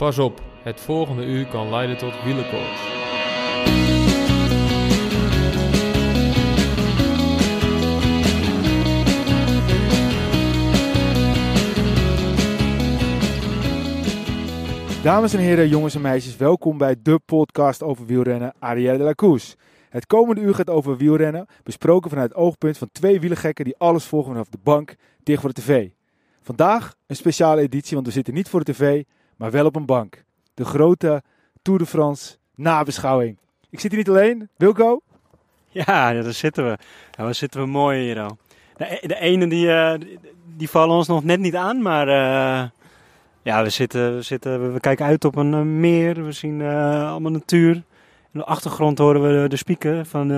Pas op, het volgende uur kan leiden tot wielerkoorts. Dames en heren, jongens en meisjes, welkom bij de podcast over wielrennen Arrière de la Course. Het komende uur gaat over wielrennen, besproken vanuit het oogpunt van twee wielergekken die alles volgen vanaf de bank, dicht voor de tv. Vandaag een speciale editie, want we zitten niet voor de tv, maar wel op een bank. De grote Tour de France nabeschouwing. Ik zit hier niet alleen, Wilco. Ja, daar zitten we. Ja, waar zitten we mooi hier al. De, de ene die, eh, die vallen ons nog net niet aan, maar eh, ja, we, zitten, we, zitten, we kijken uit op een eh, meer. We zien allemaal natuur. In de achtergrond horen we de, de speaker van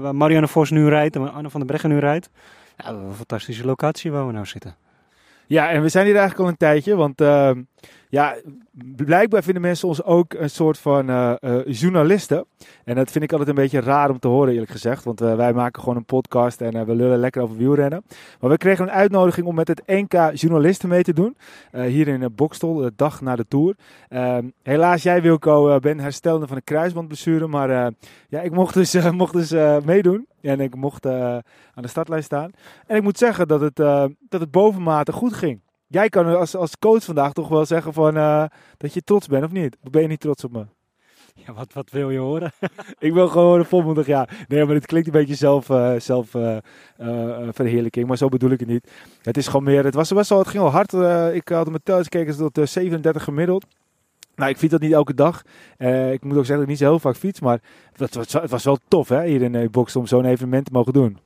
waar Marianne Vos nu rijdt en waar Anne van der Breggen nu rijdt. Ja, een fantastische locatie waar we nou zitten. Ja, en we zijn hier eigenlijk al een tijdje, want ja, blijkbaar vinden mensen ons ook een soort van uh, uh, journalisten. En dat vind ik altijd een beetje raar om te horen, eerlijk gezegd. Want wij maken gewoon een podcast en we lullen lekker over wielrennen. Maar we kregen een uitnodiging om met het NK journalisten mee te doen. hier in Bokstel, de dag na de Tour. Ehm, helaas, jij Wilco, bent herstellende van een kruisbandblessure. Maar ja, ik mocht dus, mocht dus meedoen. En ik mocht aan de startlijn staan. En ik moet zeggen dat het, dat het bovenmate goed ging. Jij kan als, als coach vandaag toch wel zeggen van, uh, dat je trots bent, of niet? Ben je niet trots op me? Ja, wat, wat wil je horen? ik wil gewoon horen volmondig ja. Nee, maar het klinkt een beetje zelf, zelf verheerlijking, maar zo bedoel ik het niet. Het is gewoon meer, het, was, was al, het ging al hard. ik had mijn thuis gekeken tot 37 gemiddeld. Nou, ik fiets dat niet elke dag. Ik moet ook zeggen dat ik niet zo heel vaak fiets. Maar het was, het was wel tof hè, hier in uh, Boksel om zo'n evenement te mogen doen.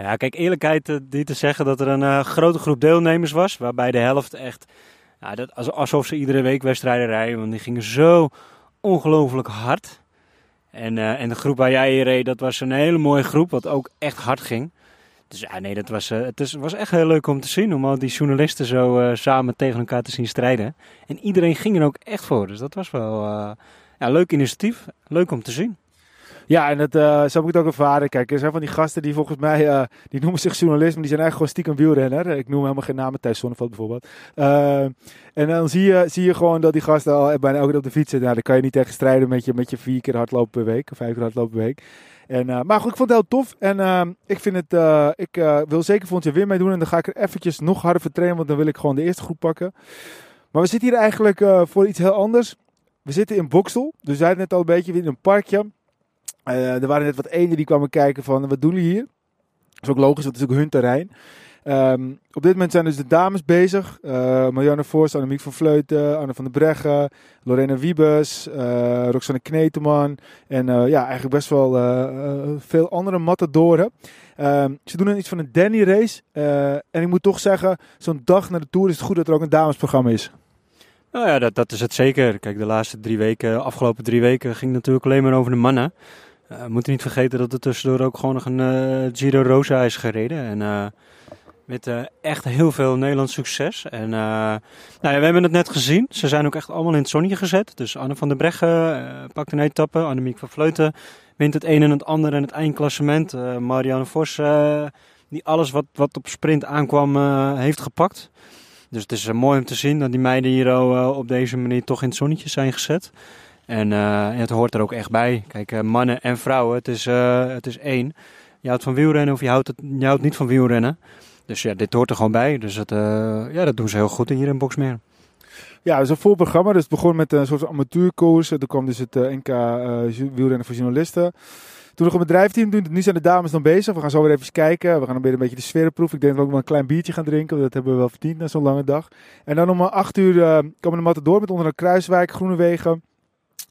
Ja, kijk, eerlijkheid die te zeggen dat er een uh, grote groep deelnemers was. Waarbij de helft echt, ja, dat, alsof ze iedere week wedstrijden rijden. Want die gingen zo ongelooflijk hard. En, en de groep waar jij reed, dat was een hele mooie groep. Wat ook echt hard ging. Dus ja, nee, dat was, het is, was echt heel leuk om te zien. Om al die journalisten zo samen tegen elkaar te zien strijden. En iedereen ging er ook echt voor. Dus dat was wel ja, leuk initiatief. Leuk om te zien. Ja, en dat, uh, zo heb ik het ook ervaren. Kijk, er zijn van die gasten die volgens mij, uh, die noemen zich journalist, die zijn eigenlijk gewoon stiekem wielrenner. Ik noem helemaal geen namen, Thijs Zonneveld bijvoorbeeld. Uh, en dan zie je, zie je gewoon dat die gasten al bijna elke dag op de fiets zitten. Nou, daar kan je niet tegen strijden met je, met je vier keer hardlopen per week, of vijf keer hardlopen per week. En, maar goed, ik vond het heel tof. En ik, vind het, ik wil zeker volgend jaar weer meedoen. En dan ga ik er eventjes nog harder vertrainen, want dan wil ik gewoon de eerste groep pakken. Maar we zitten hier eigenlijk voor iets heel anders. We zitten in Boksel. Dus zeiden net al een beetje in een parkje. Er waren net wat eenden die kwamen kijken van, wat doen jullie hier? Dat is ook logisch, het is ook hun terrein. Um, op dit moment zijn dus de dames bezig. Uh, Marianne Forst, Annemiek van Vleuten, Anne van der Breggen, Lorena Wiebes, uh, Roxanne Kneteman. En ja, eigenlijk best wel veel andere matadoren. Um, ze doen iets van een Danny race. en ik moet toch zeggen, zo'n dag na de Tour is het goed dat er ook een damesprogramma is. Nou ja, dat, dat is het zeker. Kijk, de laatste drie weken, afgelopen drie weken, ging het natuurlijk alleen maar over de mannen. We moeten niet vergeten dat er tussendoor ook gewoon nog een Giro Rosa is gereden. En met uh, echt heel veel Nederlands succes. En uh, nou ja, we hebben het net gezien. Ze zijn ook echt allemaal in het zonnetje gezet. Dus Anne van der Breggen uh, pakt een etappe. Annemiek van Vleuten wint het een en het ander in het eindklassement. Marianne Vos, die alles wat, wat op sprint aankwam, heeft gepakt. Dus het is mooi om te zien dat die meiden hier op deze manier toch in het zonnetje zijn gezet. En, en het hoort er ook echt bij. Kijk, mannen en vrouwen, het is, het is één. Je houdt van wielrennen of je houdt, het, je houdt niet van wielrennen. Dus ja, dit hoort er gewoon bij. Dus dat, ja, dat doen ze heel goed hier in Boxmeer. Ja, het is een vol programma. Dus het begon met een soort amateurkoers. Toen kwam dus het NK wielrennen voor journalisten. Toen nog een bedrijfteam doen. Nu zijn de dames dan bezig. We gaan zo weer even kijken. We gaan weer een beetje de sfeer proeven. Ik denk dat we ook wel een klein biertje gaan drinken. Dat hebben we wel verdiend na zo'n lange dag. En dan om acht uur uh, komen de door met onder een Kruiswijk, Groenewegen.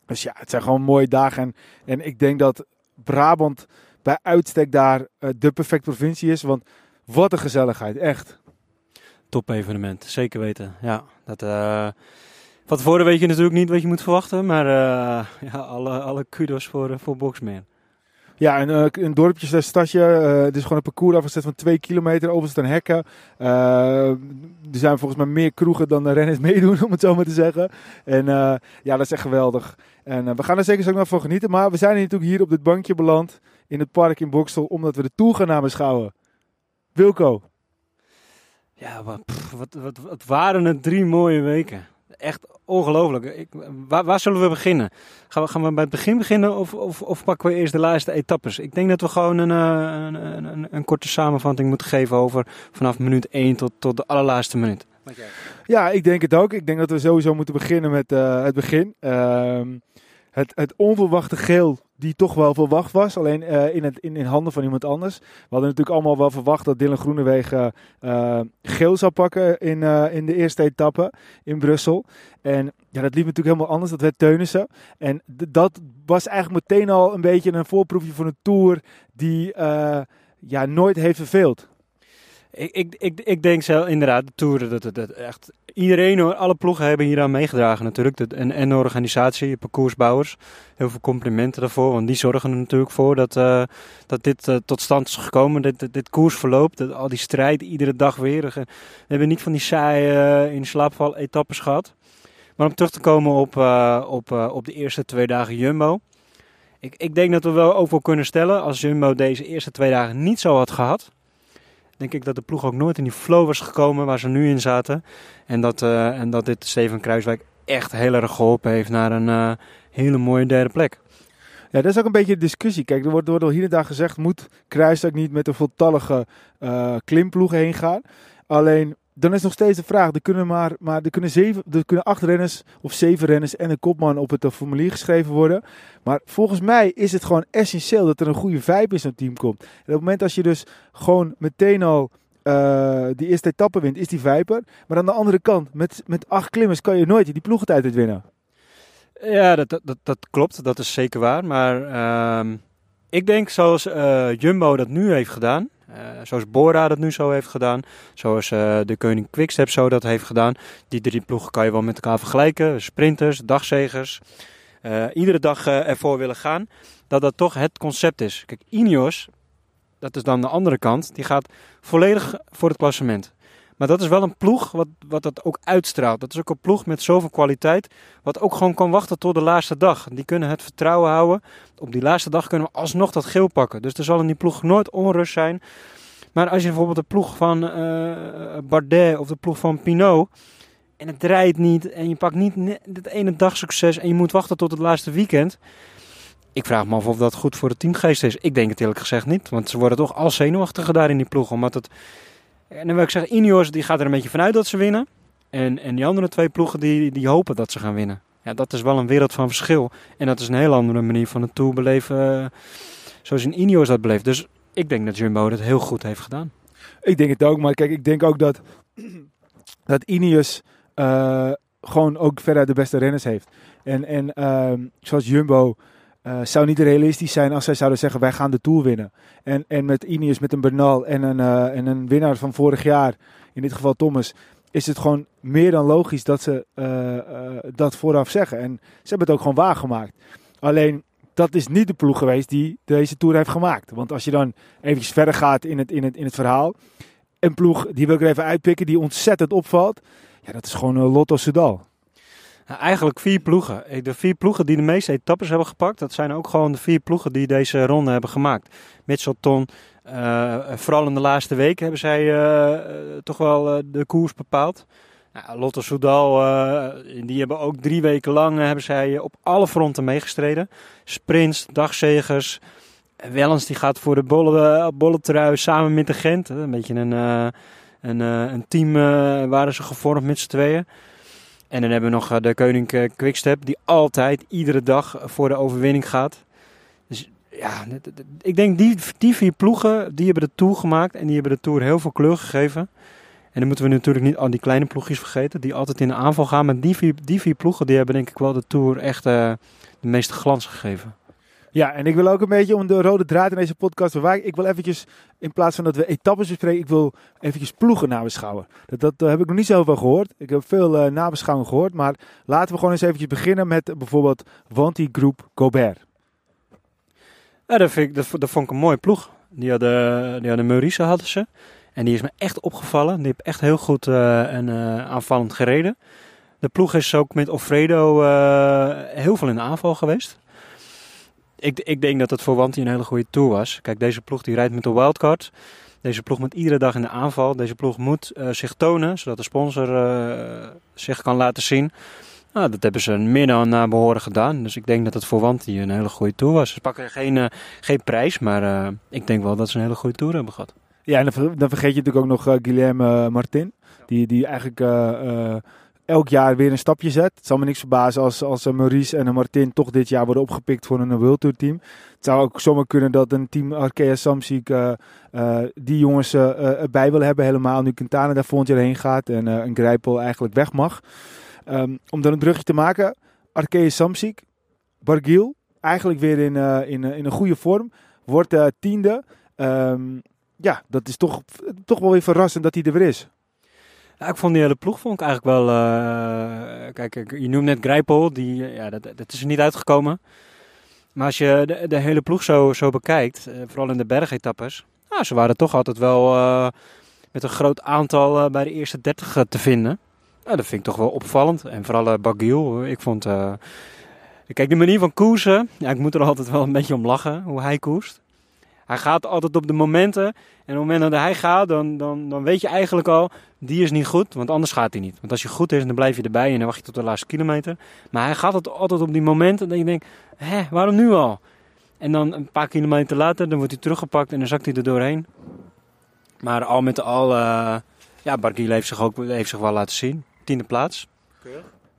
Dus ja, het zijn gewoon mooie dagen. En, en ik denk dat Brabant bij uitstek daar uh, de perfecte provincie is. Want wat een gezelligheid, echt. Top evenement, zeker weten. Ja, dat, uh, van tevoren weet je natuurlijk niet wat je moet verwachten, maar uh, ja, alle, alle kudos voor, voor Boxman. Ja, een, een dorpje, stadje. het is gewoon een parcours afgezet van twee kilometer. Over staan hekken. er zijn volgens mij meer kroegen dan de renners meedoen, om het zo maar te zeggen. En ja, dat is echt geweldig. En we gaan er zeker zo nog van genieten. Maar we zijn natuurlijk hier op dit bankje beland. In het park in Boksel. Omdat we de Tour gaan nabeschouwen. Wilco. Ja, wat, wat, wat, wat waren het drie mooie weken. Echt ongelooflijk. Ik, waar, waar zullen we beginnen? Gaan we, gaan we bij het begin beginnen of, of, of pakken we eerst de laatste etappes? Ik denk dat we gewoon een, eh, een, een, een, een korte samenvatting moeten geven over vanaf minuut 1 tot, tot de allerlaatste minuut. Ja, ik denk het ook. Ik denk dat we sowieso moeten beginnen met uh, het begin. Ehm, het, het onverwachte geel die toch wel verwacht was. Alleen uh, in, het, in, in handen van iemand anders. We hadden natuurlijk allemaal wel verwacht dat Dylan Groenewegen uh, geel zou pakken in, uh, in de eerste etappe in Brussel. En ja, dat liep natuurlijk helemaal anders. Dat werd Teunissen. En dat was eigenlijk meteen al een beetje een voorproefje van een Tour die ja, nooit heeft verveeld. Ik, ik, ik, denk zelf inderdaad, de Tour, dat, dat, dat echt iedereen, alle ploegen hebben hier aan meegedragen natuurlijk. De, en, en de organisatie, parcoursbouwers. Heel veel complimenten daarvoor, want die zorgen er natuurlijk voor dat, uh, dat dit uh, tot stand is gekomen. Dit, dit, dit koersverloop, dat, al die strijd iedere dag weer. We hebben niet van die saaie uh, in slaapval etappes gehad. Maar om terug te komen op, op, op de eerste twee dagen Jumbo. Ik, ik denk dat we wel over kunnen stellen, als Jumbo deze eerste twee dagen niet zo had gehad denk ik dat de ploeg ook nooit in die flow was gekomen waar ze nu in zaten. En dat, uh, en dat dit Steven Kruiswijk echt heel erg geholpen heeft naar een uh, hele mooie derde plek. Ja, dat is ook een beetje de discussie. Kijk, er wordt, er al hier en daar gezegd, moet Kruiswijk niet met een voltallige uh, klimploeg heen gaan? Alleen, dan is nog steeds de vraag. Er kunnen, maar, maar er kunnen, zeven, er kunnen acht renners of zeven renners en een kopman op het formulier geschreven worden. Maar volgens mij is het gewoon essentieel dat er een goede vibe in zo'n team komt. En op het moment als je dus gewoon meteen al uh, die eerste etappe wint, is die viper. Maar aan de andere kant, met, met acht klimmers kan je nooit die ploegentijd winnen. Ja, dat, dat, dat, klopt. Dat is zeker waar. Maar uh, ik denk zoals uh, Jumbo dat nu heeft gedaan. Uh, zoals Bora dat nu zo heeft gedaan. Zoals uh, de Koning Quickstep zo dat heeft gedaan. Die drie ploegen kan je wel met elkaar vergelijken. Sprinters, dagzegers. Uh, iedere dag ervoor willen gaan. Dat dat toch het concept is. Kijk, Ineos, dat is dan de andere kant. Die gaat volledig voor het klassement. Maar dat is wel een ploeg wat, wat dat ook uitstraalt. Dat is ook een ploeg met zoveel kwaliteit. Wat ook gewoon kan wachten tot de laatste dag. Die kunnen het vertrouwen houden. Op die laatste dag kunnen we alsnog dat geel pakken. Dus er zal in die ploeg nooit onrust zijn. Maar als je bijvoorbeeld de ploeg van uh, Bardet of de ploeg van Pinot. En het draait niet. En je pakt niet het ene dag succes. En je moet wachten tot het laatste weekend. Ik vraag me af of dat goed voor de teamgeest is. Ik denk het eerlijk gezegd niet. Want ze worden toch al zenuwachtiger daar in die ploeg. Omdat het en dan wil ik zeggen, Ineos die gaat er een beetje vanuit dat ze winnen. En, en die andere twee ploegen die, die hopen dat ze gaan winnen. Ja, dat is wel een wereld van verschil. En dat is een heel andere manier van het Tour beleven. Uh, zoals in Ineos dat beleeft. Dus ik denk dat Jumbo het heel goed heeft gedaan. Ik denk het ook. Maar kijk, ik denk ook dat, dat Ineos uh, gewoon ook verder de beste renners heeft. En, en uh, zoals Jumbo uh, zou niet realistisch zijn als zij zouden zeggen wij gaan de Tour winnen. En, en met Ineos, met een Bernal en een, uh, en een winnaar van vorig jaar, in dit geval Thomas, is het gewoon meer dan logisch dat ze uh, dat vooraf zeggen. En ze hebben het ook gewoon waargemaakt. Alleen, dat is niet de ploeg geweest die deze Tour heeft gemaakt. Want als je dan eventjes verder gaat in het, in het, in het verhaal. Een ploeg, die wil ik er even uitpikken, die ontzettend opvalt. Ja, dat is gewoon Lotto Soudal. Nou, eigenlijk vier ploegen. De vier ploegen die de meeste etappes hebben gepakt, dat zijn ook gewoon de vier ploegen die deze ronde hebben gemaakt. Mitchelton, uh, vooral in de laatste weken hebben zij uh, toch wel de koers bepaald. Nou, Lotte Soudal, die hebben ook drie weken lang hebben zij op alle fronten meegestreden. Sprints, dagzegers. Wellens die gaat voor de bolle, samen met de Gent. Een beetje een, een, een team waren ze gevormd met z'n tweeën. En dan hebben we nog eh, de Koning eh, Quickstep, die altijd, iedere dag voor de overwinning gaat. Dus ja, ik denk die, die vier ploegen, die hebben de Tour gemaakt en die hebben de Tour heel veel kleur gegeven. En dan moeten we natuurlijk niet al die kleine ploegjes vergeten, die altijd in de aanval gaan. Maar die vier, die vier ploegen, die hebben denk ik wel de Tour echt de meeste glans gegeven. Ja, en ik wil ook een beetje om de rode draad in deze podcast bewaken. Ik wil eventjes, in plaats van dat we etappes bespreken, ik wil eventjes ploegen nabeschouwen. Dat, dat heb ik nog niet zoveel gehoord. Ik heb veel uh, nabeschouwingen gehoord. Maar laten we gewoon eens eventjes beginnen met bijvoorbeeld Wanty Groep Gobert. Dat, vind ik, vond ik een mooie ploeg. Die hadden, die hadden Maurice hadden ze. En die is me echt opgevallen. Die heeft echt heel goed uh, en aanvallend gereden. De ploeg is ook met Ofredo heel veel in de aanval geweest ik, ik denk dat het voor Wanty een hele goede tour was. Kijk, deze ploeg die rijdt met de wildcard. Deze ploeg moet iedere dag in de aanval. Deze ploeg moet uh, zich tonen, zodat de sponsor uh, zich kan laten zien. Nou, dat hebben ze meer dan naar behoren gedaan. Dus ik denk dat het voor Wanty een hele goede tour was. Ze pakken geen, uh, geen prijs, maar ik denk wel dat ze een hele goede tour hebben gehad. Ja, en dan, vergeet je natuurlijk ook nog Guilherme Martin. Die, die eigenlijk elk jaar weer een stapje zet. Het zal me niks verbazen als, als Maurice en Martin toch dit jaar worden opgepikt voor een World Tour team. Het zou ook zomaar kunnen dat een team Arkea Samsic uh, uh, die jongens uh, erbij wil hebben helemaal. Nu Quintana daar volgend jaar heen gaat en een Grijpel eigenlijk weg mag. Um, om dan een brugje te maken. Arkea Samsic, Bargiel, eigenlijk weer in, in, in een goede vorm. Wordt tiende. Um, ja, dat is toch, toch wel weer verrassend dat hij er weer is. Ja, ik vond die hele ploeg vond ik eigenlijk wel. Uh, kijk, je noemt net Grijpel, die, ja, dat, is er niet uitgekomen. Maar als je de, hele ploeg zo, zo bekijkt, uh, vooral in de bergetappes, nou, ze waren toch altijd wel uh, met een groot aantal bij de eerste 30 te vinden. Nou, dat vind ik toch wel opvallend. En vooral Bagiel, ik vond. kijk, de manier van koersen, ja, ik moet er altijd wel een beetje om lachen, hoe hij koerst. Hij gaat altijd op de momenten. En op het moment dat hij gaat, dan, dan, dan weet je eigenlijk al, die is niet goed, want anders gaat hij niet. Want als je goed is, dan blijf je erbij en dan wacht je tot de laatste kilometer. Maar hij gaat altijd op die momenten dat je denkt, hè, waarom nu al? En dan een paar kilometer later, dan wordt hij teruggepakt en dan zakt hij er doorheen. Maar al met al, uh, ja, Barguil heeft zich ook heeft zich wel laten zien. Tiende plaats.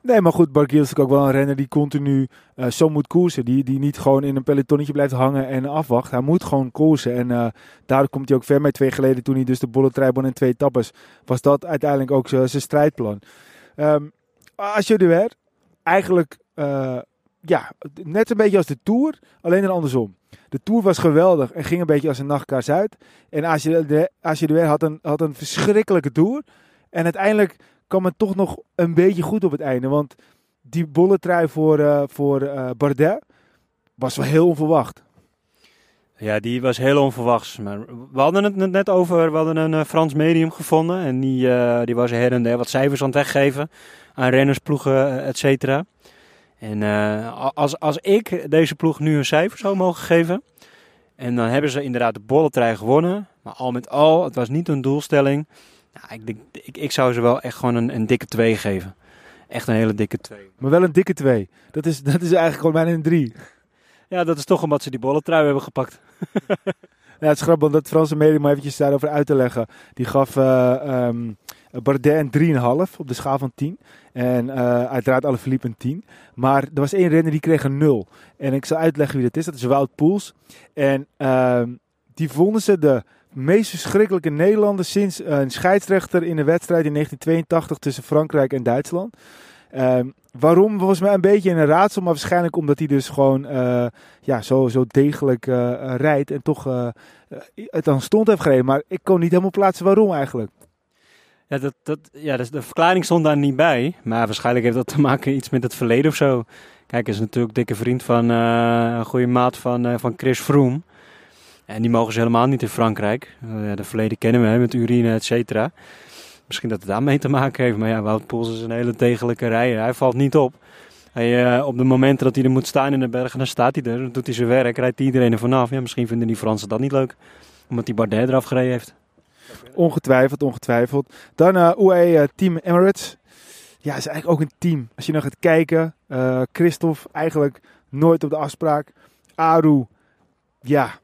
Nee, maar goed, Barguil is ook wel een renner die continu uh, zo moet koersen. Die, die niet gewoon in een pelotonnetje blijft hangen en afwacht. Hij moet gewoon koersen. En uh, daardoor komt hij ook ver mee. Twee geleden toen hij dus de bolle treibon in twee tappes. Was dat uiteindelijk ook zijn strijdplan. Um, als je eigenlijk uh, ja, net een beetje als de Tour. Alleen dan andersom. De Tour was geweldig en ging een beetje als een nachtkaars uit. En als je, de, als je had een, had een verschrikkelijke Tour. En uiteindelijk kwam het toch nog een beetje goed op het einde. Want die bolle trui voor, uh, voor uh, Bardet was wel heel onverwacht. Ja, die was heel onverwachts. Maar we hadden het net over, we hadden een uh, Frans medium gevonden. En die, die was her en der wat cijfers aan het weggeven aan rennersploegen, et cetera. En als, als ik deze ploeg nu een cijfer zou mogen geven. En dan hebben ze inderdaad de bolletrui gewonnen. Maar al met al, het was niet een doelstelling. Nou, ik, denk, ik, ik zou ze wel echt gewoon een, een dikke 2 geven. Echt een hele dikke 2. Maar wel een dikke 2. Dat is, dat is eigenlijk gewoon bijna een 3. Ja, dat is toch omdat ze die bolletrui hebben gepakt. ja, het is grappig om dat Franse medium eventjes daarover uit te leggen. Die gaf uh, um, Bardet een 3,5 op de schaal van 10. En uh, uiteraard alle verliep een 10. Maar er was één renner die kreeg een 0. En ik zal uitleggen wie dat is. Dat is Wout Poels. En uh, die vonden ze de meest verschrikkelijke Nederlander sinds een scheidsrechter in de wedstrijd in 1982 tussen Frankrijk en Duitsland. Uh, waarom was mij een beetje een raadsel, maar waarschijnlijk omdat hij dus gewoon uh, ja, zo, zo degelijk uh, rijdt en toch het dan stond heeft gereden. Maar ik kon niet helemaal plaatsen waarom eigenlijk. Ja, dat, dat, ja dus de verklaring stond daar niet bij, maar waarschijnlijk heeft dat te maken iets met het verleden of zo. Kijk, hij is natuurlijk dikke vriend van een goede maat van, van Chris Froome. En die mogen ze helemaal niet in Frankrijk. Uh, de verleden kennen we hè, met urine, et cetera. Misschien dat het daarmee te maken heeft. Maar ja, Wout Poels is een hele degelijke rijder. Hij valt niet op. Hij, uh, op de momenten dat hij er moet staan in de bergen, dan staat hij er. Dan doet hij zijn werk, rijdt iedereen er vanaf. Ja, misschien vinden die Fransen dat niet leuk. Omdat hij Bardet eraf gereden heeft. Ongetwijfeld, ongetwijfeld. Dan uh, UAE Team Emirates. Ja, is eigenlijk ook een team. Als je nog gaat kijken. Uh, Christophe eigenlijk nooit op de afspraak. Aru, ja,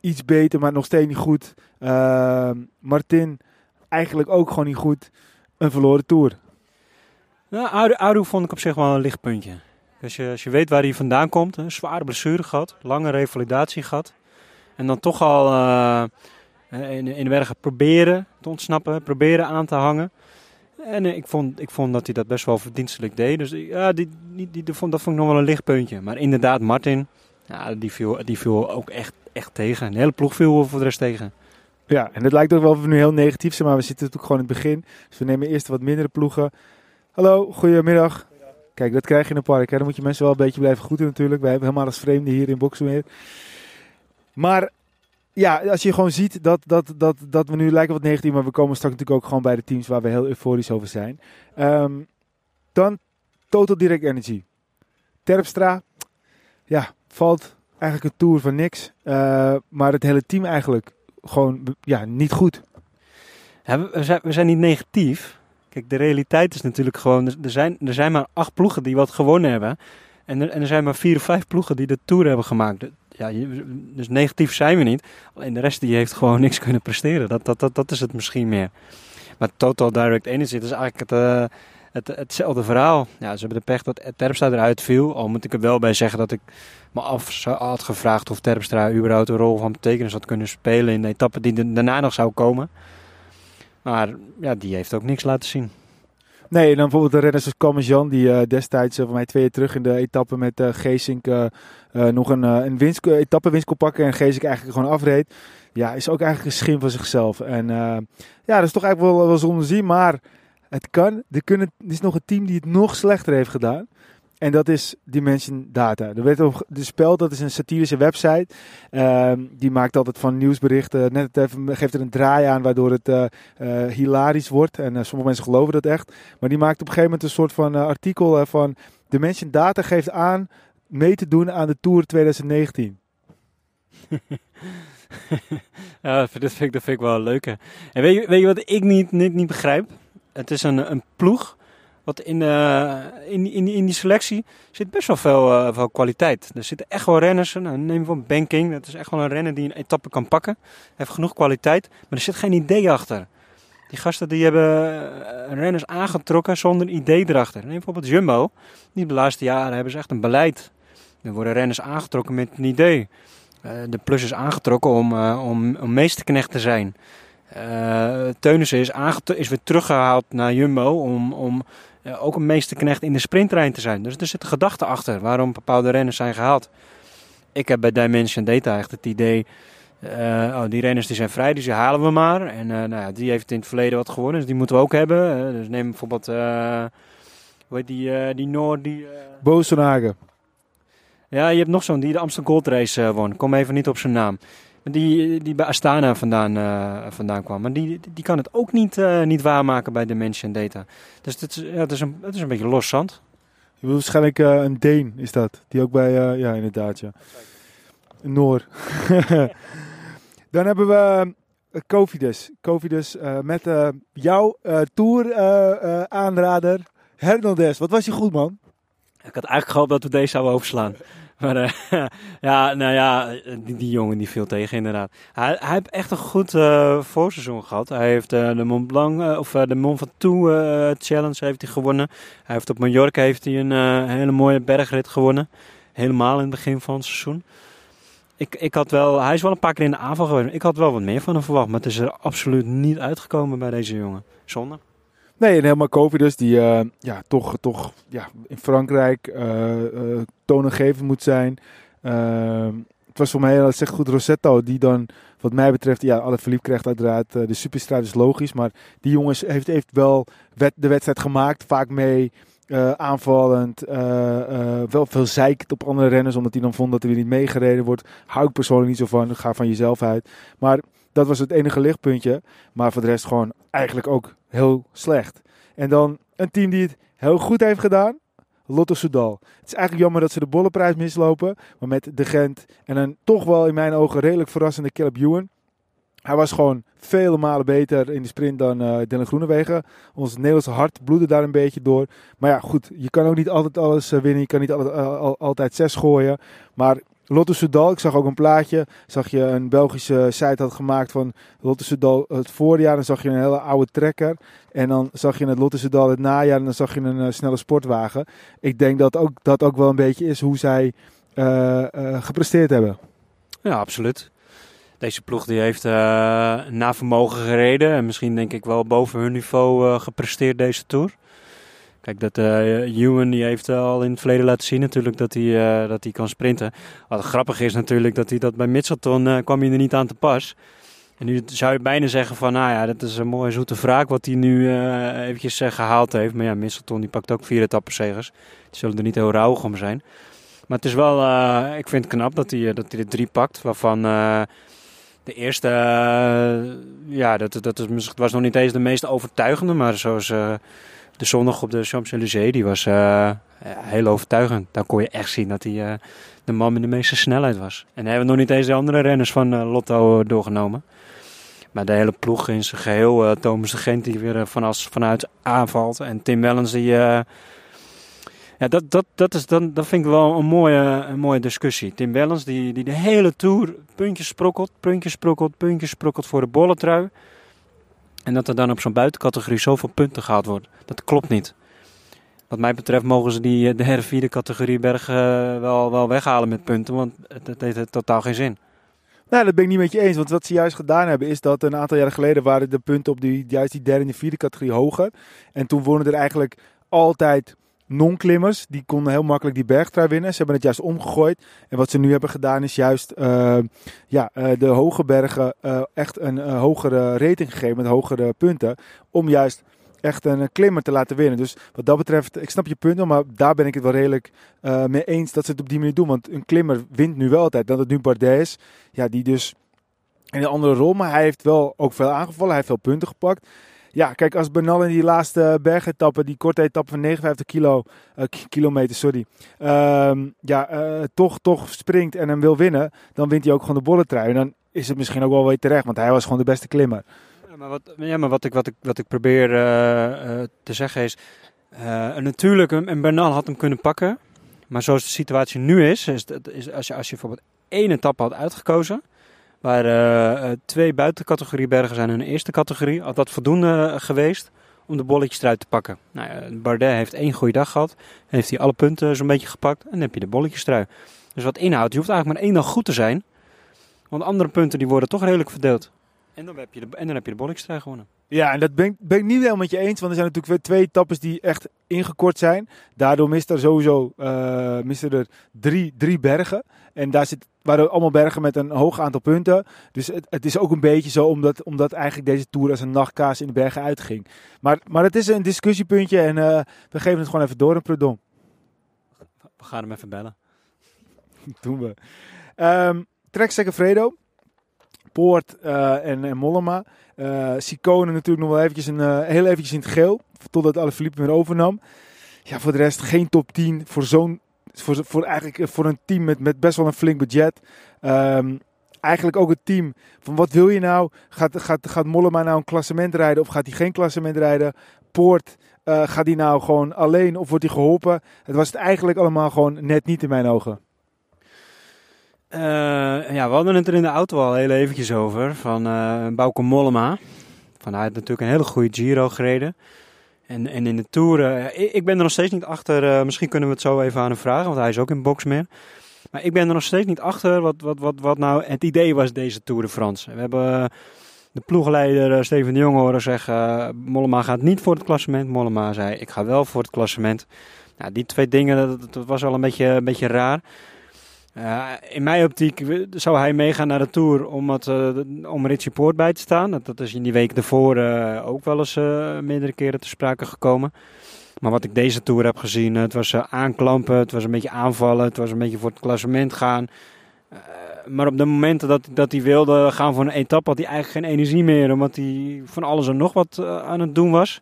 iets beter, maar nog steeds niet goed. Uh, Martin, eigenlijk ook gewoon niet goed. Een verloren tour. Nou, Aru, vond ik op zich wel een lichtpuntje. Als je, als je weet waar hij vandaan komt, een zware blessure gehad, lange revalidatie gehad. En dan toch al uh, in, in de bergen proberen te ontsnappen, proberen aan te hangen. En uh, ik, vond, ik vond dat hij dat best wel verdienstelijk deed. Dus ja, die, die, die, dat vond ik nog wel een lichtpuntje. Maar inderdaad, Martin, ja, die, viel, die viel ook echt, echt tegen. De hele ploeg viel voor de rest tegen. Ja, en het lijkt ook wel of we nu heel negatief zijn, maar we zitten natuurlijk gewoon in het begin. Dus we nemen eerst wat mindere ploegen. Hallo, goedemiddag. Kijk, dat krijg je in een park. Hè. Dan moet je mensen wel een beetje blijven groeten natuurlijk. Wij hebben helemaal als vreemde hier in Boksmeer. Maar ja, als je gewoon ziet dat, dat, dat, dat we nu lijken wat negatief, maar we komen straks natuurlijk ook gewoon bij de teams waar we heel euforisch over zijn. Um, dan Total Direct Energy. Terpstra, ja, valt eigenlijk een tour van niks. Uh, maar het hele team eigenlijk gewoon ja, niet goed. Ja, we, zijn, we zijn niet negatief. Kijk, de realiteit is natuurlijk gewoon, er zijn, er zijn maar acht ploegen die wat gewonnen hebben. En er, en er zijn maar vier of vijf ploegen die de Tour hebben gemaakt. Ja, dus negatief zijn we niet. Alleen de rest die heeft gewoon niks kunnen presteren. Dat, dat, dat, dat is het misschien meer. Maar Total Direct Energy, dat is eigenlijk het, eh, het, hetzelfde verhaal. Ja, ze hebben de pech dat Terpstra eruit viel. Al moet ik er wel bij zeggen dat ik me af had gevraagd of Terpstra überhaupt een rol van betekenis had kunnen spelen in de etappe die daarna nog zou komen. Maar ja, die heeft ook niks laten zien. Nee, en dan bijvoorbeeld de renners als Calmejean, die eh, destijds eh, voor mij twee jaar terug in de etappe met eh Geesink nog een, een winst, etappe kon pakken en Geesink eigenlijk gewoon afreed. Ja, is ook eigenlijk een schim van zichzelf. En ja, dat is toch eigenlijk wel, wel zonde zien, maar het kan. Er, kunnen, er is nog een team die het nog slechter heeft gedaan. En dat is Dimension Data. Er werd dat is een satirische website. Ehm, die maakt altijd van nieuwsberichten. Net even, geeft er een draai aan waardoor het eh, eh, hilarisch wordt. En eh, sommige mensen geloven dat echt. Maar die maakt op een gegeven moment een soort van artikel van... Dimension Data geeft aan mee te doen aan de Tour 2019. Ja, dat vind, ik, dat vind ik wel leuk. En weet je, weet wat ik niet, niet, niet begrijp? Het is een, een ploeg. Wat in, eh, in, in, in die selectie zit best wel veel, eh, veel kwaliteit. Er zitten echt wel renners. Nou, neem van Banking. Dat is echt wel een renner die een etappe kan pakken. Heeft genoeg kwaliteit. Maar er zit geen idee achter. Die gasten die hebben eh, renners aangetrokken zonder idee erachter. Neem bijvoorbeeld Jumbo. Die de laatste jaren hebben ze echt een beleid. Er worden renners aangetrokken met een idee. Eh, de plus is aangetrokken om, eh, om, om meesterknecht te zijn. Eh Teunissen is, is weer teruggehaald naar Jumbo om, om eh, ook een meesterknecht in de sprinttrein te zijn. Dus er zit een gedachte achter waarom bepaalde renners zijn gehaald. Ik heb bij Dimension Data echt het idee, eh, oh, die renners die zijn vrij, dus die halen we maar. En eh, nou ja, die heeft in het verleden wat gewonnen, dus die moeten we ook hebben. Eh, dus neem bijvoorbeeld, eh, hoe heet die, eh, die Noor, die... eh, Bozenhagen. ja, je hebt nog zo'n die de Amsterdam Gold Race eh, won. Kom even niet op zijn naam. Maar die, die bij Astana vandaan, eh, vandaan kwam. Maar die, die kan het ook niet, eh, niet waarmaken bij Dimension Data. Dus het is, ja, het is, een, het is een beetje los zand. Je bedoelt waarschijnlijk eh, een Deen is dat. Die ook bij, eh, ja inderdaad ja. Een Noor. Dan hebben we Covidus. Covidus eh, met eh, jouw eh, tour eh, eh, aanrader Hernandez. Wat was je goed man? Ik had eigenlijk gehoopt dat we deze zouden overslaan. Maar eh, ja, nou ja, die, die jongen die viel tegen inderdaad. Hij, hij heeft echt een goed eh, voorseizoen gehad. Hij heeft eh, de Mont Blanc, eh, of eh, de Mont Ventoux eh, Challenge heeft hij gewonnen. Hij heeft op Mallorca heeft hij een eh, hele mooie bergrit gewonnen. Helemaal in het begin van het seizoen. Ik, ik had wel, hij is wel een paar keer in de aanval geweest. Ik had wel wat meer van hem verwacht, maar het is er absoluut niet uitgekomen bij deze jongen. Zonde. Nee, en helemaal Covidus die eh, ja, toch, toch ja, in Frankrijk eh eh, toonaangevend moet zijn. Eh, het was voor mij, dat zegt goed, Rossetto die dan wat mij betreft, ja, alle verliep krijgt uiteraard eh, de superstraat is logisch. Maar die jongens heeft, heeft wel de wedstrijd gemaakt, vaak mee. eh, aanvallend, eh, wel veel zeikt op andere renners, omdat hij dan vond dat er weer niet meegereden wordt. Hou ik persoonlijk niet zo van, ga van jezelf uit. Maar dat was het enige lichtpuntje. Maar voor de rest gewoon eigenlijk ook heel slecht. En dan een team die het heel goed heeft gedaan. Lotto Soudal. Het is eigenlijk jammer dat ze de bollenprijs mislopen. Maar met de Gent en een toch wel in mijn ogen redelijk verrassende Caleb Ewan. Hij was gewoon vele malen beter in de sprint dan eh Dylan Groenewegen. Ons Nederlandse hart bloedde daar een beetje door. Maar ja, goed. Je kan ook niet altijd alles eh, winnen. Je kan niet altijd, al- al- altijd zes gooien. Maar Lotto Soudal, ik zag ook een plaatje. Zag je een Belgische site had gemaakt van Lotto Soudal het voorjaar. Dan zag je een hele oude trekker. En dan zag je het Lotto Soudal het najaar. En dan zag je een eh, snelle sportwagen. Ik denk dat ook, dat ook wel een beetje is hoe zij eh, eh, gepresteerd hebben. Ja, absoluut. Deze ploeg die heeft naar vermogen gereden. En misschien denk ik wel boven hun niveau gepresteerd deze Tour. Kijk, dat eh Ewan die heeft eh, al in het verleden laten zien natuurlijk dat hij, eh, dat hij kan sprinten. Wat grappig is natuurlijk dat hij dat bij Mitchelton eh, kwam hij er niet aan te pas. En nu zou je bijna zeggen van, nou ja, dat is een mooie zoete wraak wat hij nu eh, eventjes eh, gehaald heeft. Maar ja, Mitchelton die pakt ook vier etappenzegers. Die zullen er niet heel rauwig om zijn. Maar het is wel, eh, ik vind het knap dat hij, eh, dat hij er drie pakt, waarvan eh, de eerste, eh, ja, dat, dat was nog niet eens de meest overtuigende, maar zoals eh, de zondag op de Champs-Élysées, die was eh, ja, heel overtuigend. Daar kon je echt zien dat hij eh, de man met de meeste snelheid was. En hebben we nog niet eens de andere renners van eh, Lotto eh, doorgenomen. Maar de hele ploeg in zijn geheel, Thomas de Gent die weer vanuit, vanuit aanvalt. En Tim Wellens die... ja, dat, dat, dat, is dan, dat vind ik wel een mooie, een mooie discussie. Tim Wellens die, die de hele Tour puntjes sprokkelt, puntjes sprokkelt, puntjes sprokkelt voor de bolletrui. En dat er dan op zo'n buitencategorie zoveel punten gehaald wordt. Dat klopt niet. Wat mij betreft mogen ze die de derde, vierde categorie bergen wel, wel weghalen met punten. Want het heeft totaal geen zin. Nou, dat ben ik niet met je eens. Want wat ze juist gedaan hebben, is dat een aantal jaren geleden waren de punten op die, juist die derde en vierde categorie hoger. En toen wonnen er eigenlijk altijd non-klimmers. Die konden heel makkelijk die bergtrui winnen. Ze hebben het juist omgegooid. En wat ze nu hebben gedaan is juist uh, ja, uh, de hoge bergen uh, echt een hogere rating gegeven met hogere punten. Om juist echt een klimmer te laten winnen. Dus wat dat betreft, ik snap je punt maar daar ben ik het wel redelijk mee eens dat ze het op die manier doen. Want een klimmer wint nu wel altijd. Dat het nu Bardet is, ja, die dus in een andere rol. Maar hij heeft wel ook veel aangevallen. Hij heeft veel punten gepakt. Ja, kijk, als Bernal in die laatste bergetappe, die korte etappe van 59 kilo, uh, kilometer, sorry, uh, ja, uh, toch, toch springt en hem wil winnen, dan wint hij ook gewoon de bolletrui. En dan is het misschien ook wel weer terecht, want hij was gewoon de beste klimmer. Ja, maar wat, ja, maar wat, ik, wat, ik, ik probeer uh, te zeggen is, natuurlijk, een Bernal had hem kunnen pakken, maar zoals de situatie nu is, is, is als, je, als je bijvoorbeeld één etappe had uitgekozen, Waar uh, twee buitencategorie bergen zijn de eerste categorie. Had dat voldoende geweest om de bolletjes eruit te pakken. Nou ja, Bardet heeft één goede dag gehad. Heeft hij alle punten zo'n beetje gepakt. En dan heb je de bolletjes eruit. Dus wat inhoudt, je hoeft eigenlijk maar één dag goed te zijn. Want andere punten die worden toch redelijk verdeeld. En dan heb je de, en dan heb je de bolletjes gewonnen. Ja, en dat ben, ik niet helemaal met je eens. Want er zijn natuurlijk weer twee etappes die echt ingekort zijn. Daardoor mist er sowieso uh, er drie, drie bergen. En daar zit, waren allemaal bergen met een hoog aantal punten. Dus het, het is ook een beetje zo omdat, omdat eigenlijk deze Tour als een nachtkaas in de bergen uitging. Maar, maar het is een discussiepuntje en uh, we geven het gewoon even door een Prudon. We gaan hem even bellen. Doen we. Um, Trek Fredo. Poort uh, en, en Mollema. Uh, Sicone natuurlijk nog wel eventjes een, uh, heel eventjes in het geel. Totdat Alaphilippe weer overnam. Ja, voor de rest geen top 10 voor zo'n... Voor, voor, eigenlijk voor een team met, met best wel een flink budget. Um, eigenlijk ook het team van wat wil je nou? Gaat, gaat, gaat Mollema nou een klassement rijden of gaat hij geen klassement rijden? Poort, uh, gaat hij nou gewoon alleen of wordt hij geholpen? Het was het eigenlijk allemaal gewoon net niet in mijn ogen. Uh, ja, we hadden het er in de auto al heel eventjes over. Van uh, Bauke Mollema. Van, hij had natuurlijk een hele goede Giro gereden. En, en in de Tour... Uh, ik, ben er nog steeds niet achter. misschien kunnen we het zo even aan hem vragen. Want hij is ook in Boxmeer. Maar ik ben er nog steeds niet achter wat, wat, wat, wat nou het idee was deze Tour de France. We hebben de ploegleider Steven de Jong horen zeggen... Mollema gaat niet voor het klassement. Mollema zei, ik ga wel voor het klassement. Nou, die twee dingen, dat, was al een beetje, een beetje raar. Uh, in mijn optiek zou hij meegaan naar de Tour om, het, uh, om Richie Poort bij te staan. Dat, dat is in die week daarvoor uh, ook wel eens meerdere keren te sprake gekomen. Maar wat ik deze Tour heb gezien, het was aanklampen, het was een beetje aanvallen, het was een beetje voor het klassement gaan. maar op de momenten dat, dat hij wilde gaan voor een etappe had hij eigenlijk geen energie meer, omdat hij van alles en nog wat aan het doen was.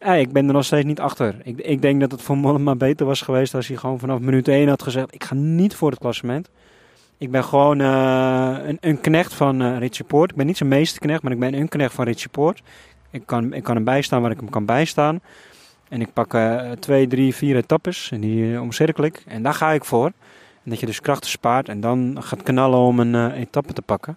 Ja, ik ben er nog steeds niet achter. Ik, ik denk dat het voor Mollema beter was geweest als hij gewoon vanaf minuut 1 had gezegd: Ik ga niet voor het klassement. Ik ben gewoon uh, een, een, knecht van uh, Poort. Ik ben niet zijn meeste knecht, maar ik ben een knecht van Richie Poort. Ik kan, ik kan hem bijstaan waar ik hem kan bijstaan. En ik pak uh, twee, drie, vier etappes en die omcirkel ik. En daar ga ik voor. En dat je dus krachten spaart en dan gaat knallen om een etappe te pakken.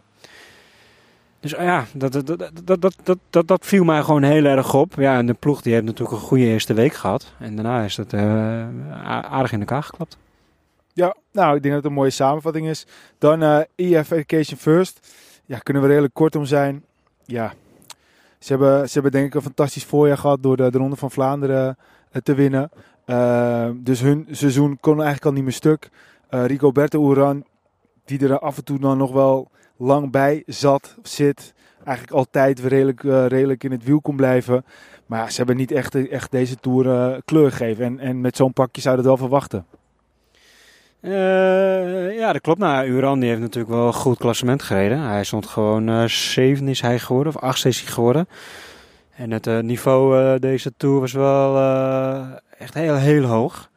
Dus ja, dat, dat, dat, dat, dat, dat, dat viel mij gewoon heel erg op. Ja, en de ploeg die heeft natuurlijk een goede eerste week gehad. En daarna is het uh, aardig in elkaar geklapt. Ja, nou, ik denk dat het een mooie samenvatting is. Dan uh, EF Education First. Ja, kunnen we redelijk kort om zijn. Ja, ze hebben, ze hebben denk ik een fantastisch voorjaar gehad door de, de Ronde van Vlaanderen uh, te winnen. Uh, dus hun seizoen kon eigenlijk al niet meer stuk. Rico Berto Uran, die er af en toe dan nog wel lang bij zat, zit. Eigenlijk altijd redelijk, uh, redelijk in het wiel kon blijven. Maar ze hebben niet echt, echt deze Tour uh, kleur gegeven. En, en met zo'n pakje zou je dat wel verwachten. Uh, ja, dat klopt. Nou, Uran heeft natuurlijk wel een goed klassement gereden. Hij stond gewoon zeven is hij geworden, of acht is hij geworden. En het niveau deze Tour was wel echt heel, heel hoog.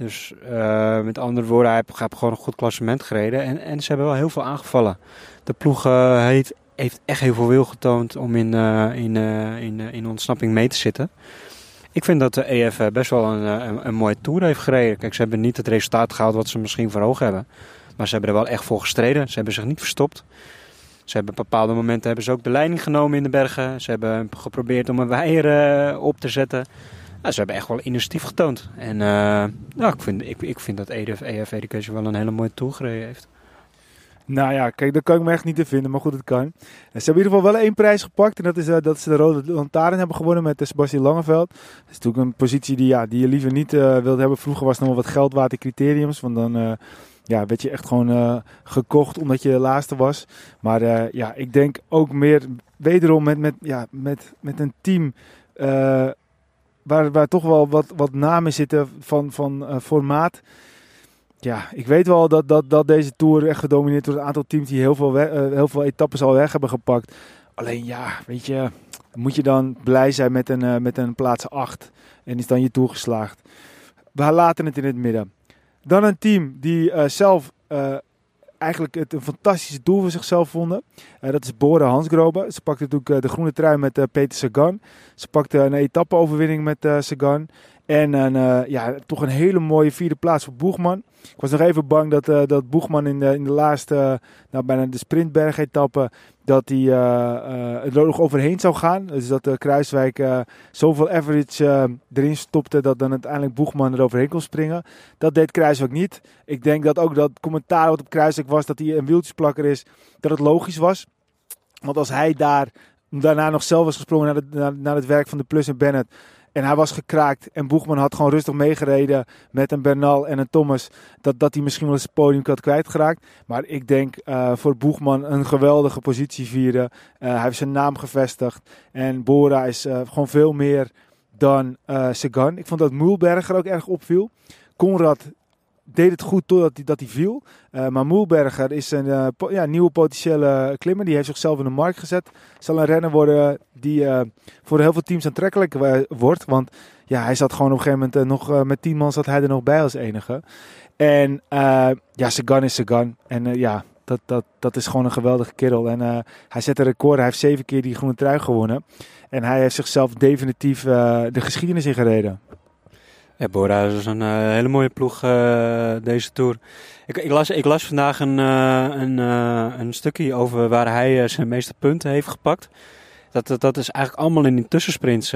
Dus uh, met andere woorden, hij heeft gewoon een goed klassement gereden. En, en ze hebben wel heel veel aangevallen. De ploeg uh, heet heeft echt heel veel wil getoond om in, uh, in, in, in ontsnapping mee te zitten. Ik vind dat de EF best wel een, een, een, mooie tour heeft gereden. Kijk, ze hebben niet het resultaat gehaald wat ze misschien voor ogen hebben. Maar ze hebben er wel echt voor gestreden. Ze hebben zich niet verstopt. Ze hebben op bepaalde momenten hebben ze ook de leiding genomen in de bergen. Ze hebben geprobeerd om een weier op te zetten. Ze hebben echt wel initiatief getoond. En nou, ik, vind, ik, ik vind dat EF, EF Education wel een hele mooie tour gereden heeft. Nou ja, kijk, dat kan ik me echt niet te vinden, maar goed, het kan. Ze hebben in ieder geval wel één prijs gepakt. En dat is uh, dat ze de Rode Lantaarn hebben gewonnen met uh, Sebastian Langeveld. Dat is natuurlijk een positie die, ja, die je liever niet uh, wilde hebben. Vroeger was het nog wel wat geld criteriums. Want dan ja, werd je echt gewoon gekocht omdat je de laatste was. Maar ja, ik denk ook meer wederom met, met, ja, met, met een team waar, waar toch wel wat, wat namen zitten van, van uh, formaat. Ja, ik weet wel dat, dat, dat deze Tour echt gedomineerd wordt. Een aantal teams die heel veel, uh, heel veel etappes al weg hebben gepakt. Alleen ja, weet je, moet je dan blij zijn met een, uh, met een plaats 8. En is dan je Tour geslaagd. We laten het in het midden. Dan een team die zelf eigenlijk het een fantastisch doel voor zichzelf vonden. Uh, dat is Bora Hansgrobe. Ze pakte natuurlijk uh, de groene trui met uh, Peter Sagan. Ze pakte een etappe-overwinning met Sagan. En ja, toch een hele mooie vierde plaats voor Boegman. Ik was nog even bang dat, dat Boegman in de, in de laatste, nou, bijna de sprintberg-etappe, dat hij uh, er nog overheen zou gaan. Dus dat uh, Kruiswijk zoveel average erin stopte dat dan uiteindelijk Boegman er overheen kon springen. Dat deed Kruiswijk niet. Ik denk dat ook dat commentaar wat op Kruiswijk was dat hij een wieltjesplakker is, dat het logisch was. Want als hij daar daarna nog zelf was gesprongen naar, naar, naar het werk van de Plus en Bennett en hij was gekraakt. En Boegman had gewoon rustig meegereden met een Bernal en een Thomas. Dat, dat hij misschien wel eens het podium had kwijtgeraakt. Maar ik denk uh, voor Boegman een geweldige positie vieren. Uh, hij heeft zijn naam gevestigd. En Bora is uh, gewoon veel meer dan Sagan. Ik vond dat Mulberger ook erg opviel. Conrad deed het goed totdat hij, dat hij viel. Uh, maar Moelberger is een po ja, nieuwe potentiële klimmer. Die heeft zichzelf in de markt gezet. Zal een renner worden die uh, voor heel veel teams aantrekkelijk wordt. Want ja, hij zat gewoon op een gegeven moment nog met tien man zat hij er nog bij als enige. En ja, Sagan is Sagan. En ja, dat, dat, dat is gewoon een geweldige kerel. En hij zet een record. Hij heeft zeven keer die groene trui gewonnen. En hij heeft zichzelf definitief de geschiedenis ingereden. Ja, Bora is een uh, hele mooie ploeg uh, deze Tour. Ik, ik, las, ik las vandaag een, uh, een, een stukje over waar hij zijn meeste punten heeft gepakt. Dat, dat, is eigenlijk allemaal in die tussensprints.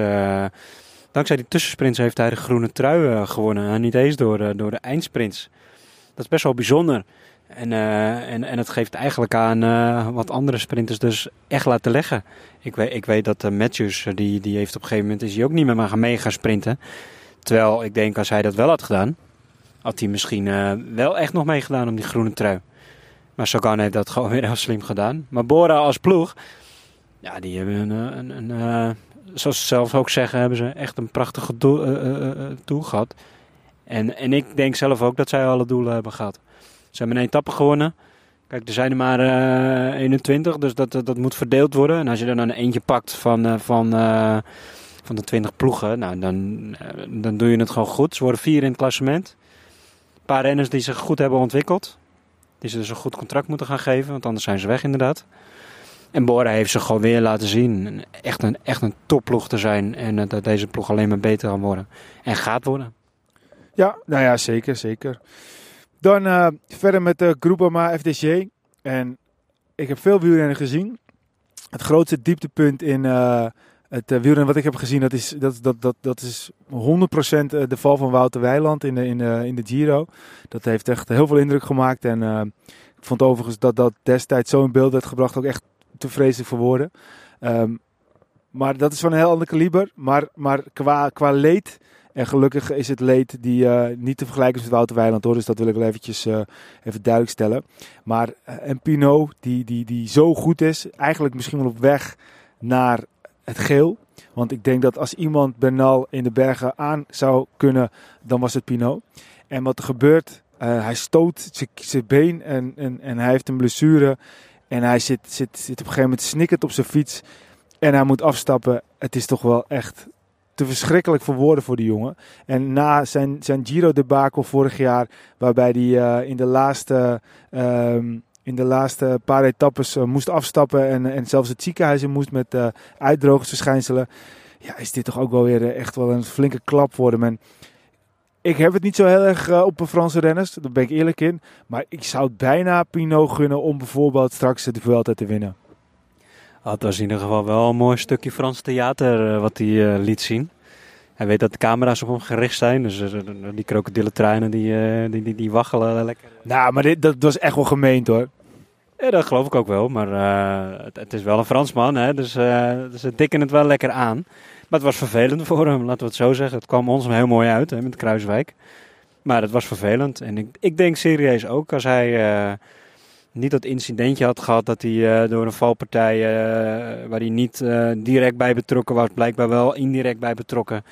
dankzij die tussensprints heeft hij de groene trui gewonnen. En niet eens door, door de eindsprints. Dat is best wel bijzonder. En, en, en het geeft eigenlijk aan wat andere sprinters dus echt laten leggen. Ik weet, ik weet dat Matthews, die, die heeft op een gegeven moment is hij ook niet meer maar mee gaan sprinten. Terwijl ik denk als hij dat wel had gedaan, had hij misschien uh, wel echt nog meegedaan om die groene trui. Maar Sagan heeft dat gewoon weer heel slim gedaan. Maar Bora als ploeg, ja, die hebben een, een, een uh, zoals ze zelf ook zeggen, hebben ze echt een prachtige doel, uh, gehad. En, en ik denk zelf ook dat zij alle doelen hebben gehad. Ze hebben een etappe gewonnen. Kijk, er zijn er maar 21, dus dat, dat moet verdeeld worden. En als je er dan eentje pakt van, van van de 20 ploegen, nou, dan, eh, dan doe je het gewoon goed. Ze worden vier in het klassement. Een paar renners die zich goed hebben ontwikkeld. Die ze dus een goed contract moeten gaan geven, want anders zijn ze weg inderdaad. En Bora heeft ze gewoon weer laten zien. Echt een, echt een topploeg te zijn. En uh, dat deze ploeg alleen maar beter kan worden. En gaat worden. Ja, nou ja, zeker, zeker. Dan uh, verder met de Groupama FDG. En ik heb veel wielrennen gezien. Het grootste dieptepunt in, het uh, wat ik heb gezien, dat is, dat, dat, dat, dat is 100% eh, de val van Wouter Weiland in de, in, de, in de Giro. Dat heeft echt heel veel indruk gemaakt. En uh, ik vond overigens dat dat destijds zo in beeld werd gebracht ook echt te vreselijk voor woorden. Um, maar dat is van een heel ander kaliber. Maar, maar qua, qua leed, en gelukkig is het leed die niet te vergelijken is met Wouter Weiland hoor. Dus dat wil ik wel eventjes even duidelijk stellen. Maar uh, en Pinot, die, die, die zo goed is, eigenlijk misschien wel op weg naar het geel. Want ik denk dat als iemand Bernal in de bergen aan zou kunnen, dan was het Pinot. En wat er gebeurt, uh, hij stoot zijn been en, en, en hij heeft een blessure. En hij zit, zit, zit op een gegeven moment snikkend op zijn fiets. En hij moet afstappen. Het is toch wel echt te verschrikkelijk voor woorden voor die jongen. En na zijn, zijn Giro debacle vorig jaar, waarbij hij uh, in de laatste... Uh, in de laatste paar etappes moest afstappen en, en zelfs het ziekenhuis in moest met uitdrogingsverschijnselen. Ja, is dit toch ook wel weer echt wel een flinke klap voor hem. En ik heb het niet zo heel erg op de Franse renners, daar ben ik eerlijk in. Maar ik zou het bijna Pinot gunnen om bijvoorbeeld straks de Vuelta te winnen. Ah, het was in ieder geval wel een mooi stukje Frans theater wat hij liet zien. Hij weet dat de camera's op hem gericht zijn. Dus uh, die krokodillentreinen die, uh, die, die, die waggelen lekker. Nou, maar dit, dat was echt wel gemeend hoor. Ja, dat geloof ik ook wel. Maar uh, het, het, is wel een Fransman, hè, dus, dus ze dikken het wel lekker aan. Maar het was vervelend voor hem, laten we het zo zeggen. Het kwam ons heel mooi uit hè, met Kruiswijk. Maar het was vervelend. En ik, ik denk serieus ook als hij niet dat incidentje had gehad dat hij door een valpartij waar hij niet direct bij betrokken was, blijkbaar wel indirect bij betrokken.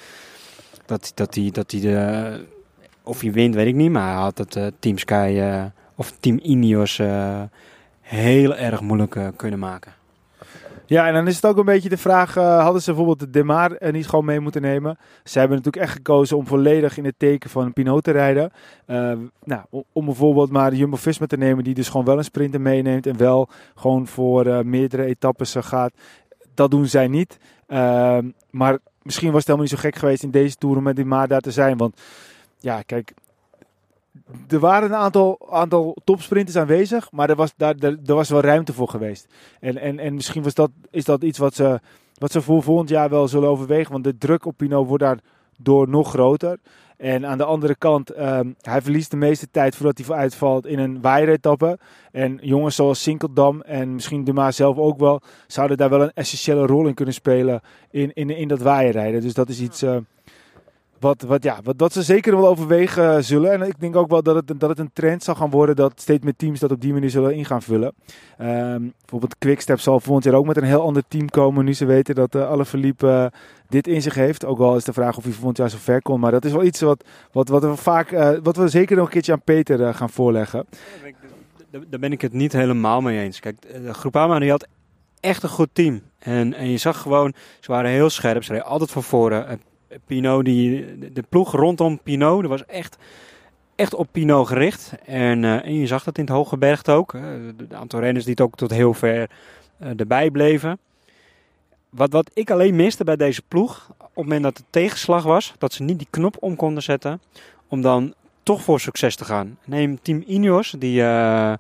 Dat, dat hij, dat hij de, of hij wint, weet ik niet, maar hij had het Team Sky of Team Ineos heel erg moeilijk kunnen maken. Ja, en dan is het ook een beetje de vraag: uh, hadden ze bijvoorbeeld de Demar er niet gewoon mee moeten nemen? Ze hebben natuurlijk echt gekozen om volledig in het teken van Pinot te rijden. Uh, nou, om bijvoorbeeld maar Jumbo Visma te nemen, die dus gewoon wel een sprinter meeneemt en wel gewoon voor meerdere etappes gaat. Dat doen zij niet. Ehm, maar misschien was het helemaal niet zo gek geweest in deze toer om met die Maar daar te zijn. Want ja, kijk, er waren een aantal, aantal topsprinters aanwezig, maar er was, daar, er, er, was wel ruimte voor geweest. En, en, en misschien was dat, is dat iets wat ze, wat ze voor volgend jaar wel zullen overwegen, want de druk op Pino wordt daardoor nog groter. En aan de andere kant, um, hij verliest de meeste tijd voordat hij uitvalt in een waaieretappe. En jongens zoals Sinkeldam en misschien de Maas zelf ook wel, zouden daar wel een essentiële rol in kunnen spelen in, in, in dat waaierrijden. Dus dat is iets... Uh, wat, wat, ja, wat, dat ze zeker wel overwegen zullen. En ik denk ook wel dat het, dat het een trend zal gaan worden dat steeds meer teams dat op die manier zullen in gaan vullen. Um, bijvoorbeeld Quickstep zal volgend jaar ook met een heel ander team komen nu ze weten dat uh, alle verliep uh, dit in zich heeft. Ook al is de vraag of hij volgend jaar zo ver komt. Maar dat is wel iets wat, wat, wat we vaak, uh, wat we zeker nog een keertje aan Peter gaan voorleggen. Daar ben ik het niet helemaal mee eens. Kijk, Groupama die had echt een goed team. En, en je zag gewoon, ze waren heel scherp. Ze reden altijd van voren. Pinot, die, de ploeg rondom Pinot, dat was echt, echt op Pinot gericht. En, uh, en je zag dat in het Hoge Berg ook. De aantal renners die het ook tot heel ver uh, erbij bleven. Wat, wat ik alleen miste bij deze ploeg, op het moment dat het tegenslag was, dat ze niet die knop om konden zetten, om dan toch voor succes te gaan. Neem Team Ineos, die uh,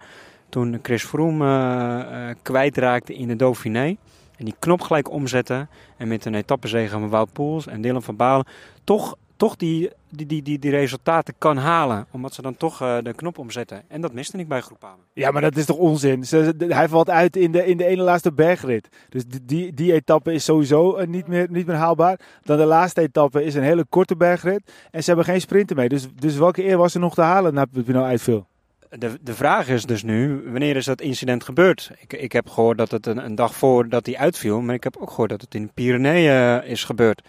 toen Chris Froome kwijtraakte in de Dauphiné. Die knop gelijk omzetten. En met een etappezege van Wout Poels en Dylan van Balen. Toch, toch die, die, die, die, die resultaten kan halen. Omdat ze dan toch uh, de knop omzetten. En dat miste ik bij Groupama. Ja, maar dat is toch onzin? Hij valt uit in de, in de ene laatste bergrit. Dus die, die, etappe is sowieso uh, niet, meer, niet meer haalbaar. Dan de laatste etappe is een hele korte bergrit. En ze hebben geen sprinten mee. Dus, dus welke eer was er nog te halen na het nou uitviel? De, de vraag is dus nu, wanneer is dat incident gebeurd? Ik, ik heb gehoord dat het een, een dag voordat hij uitviel, maar ik heb ook gehoord dat het in de Pyreneeën is gebeurd.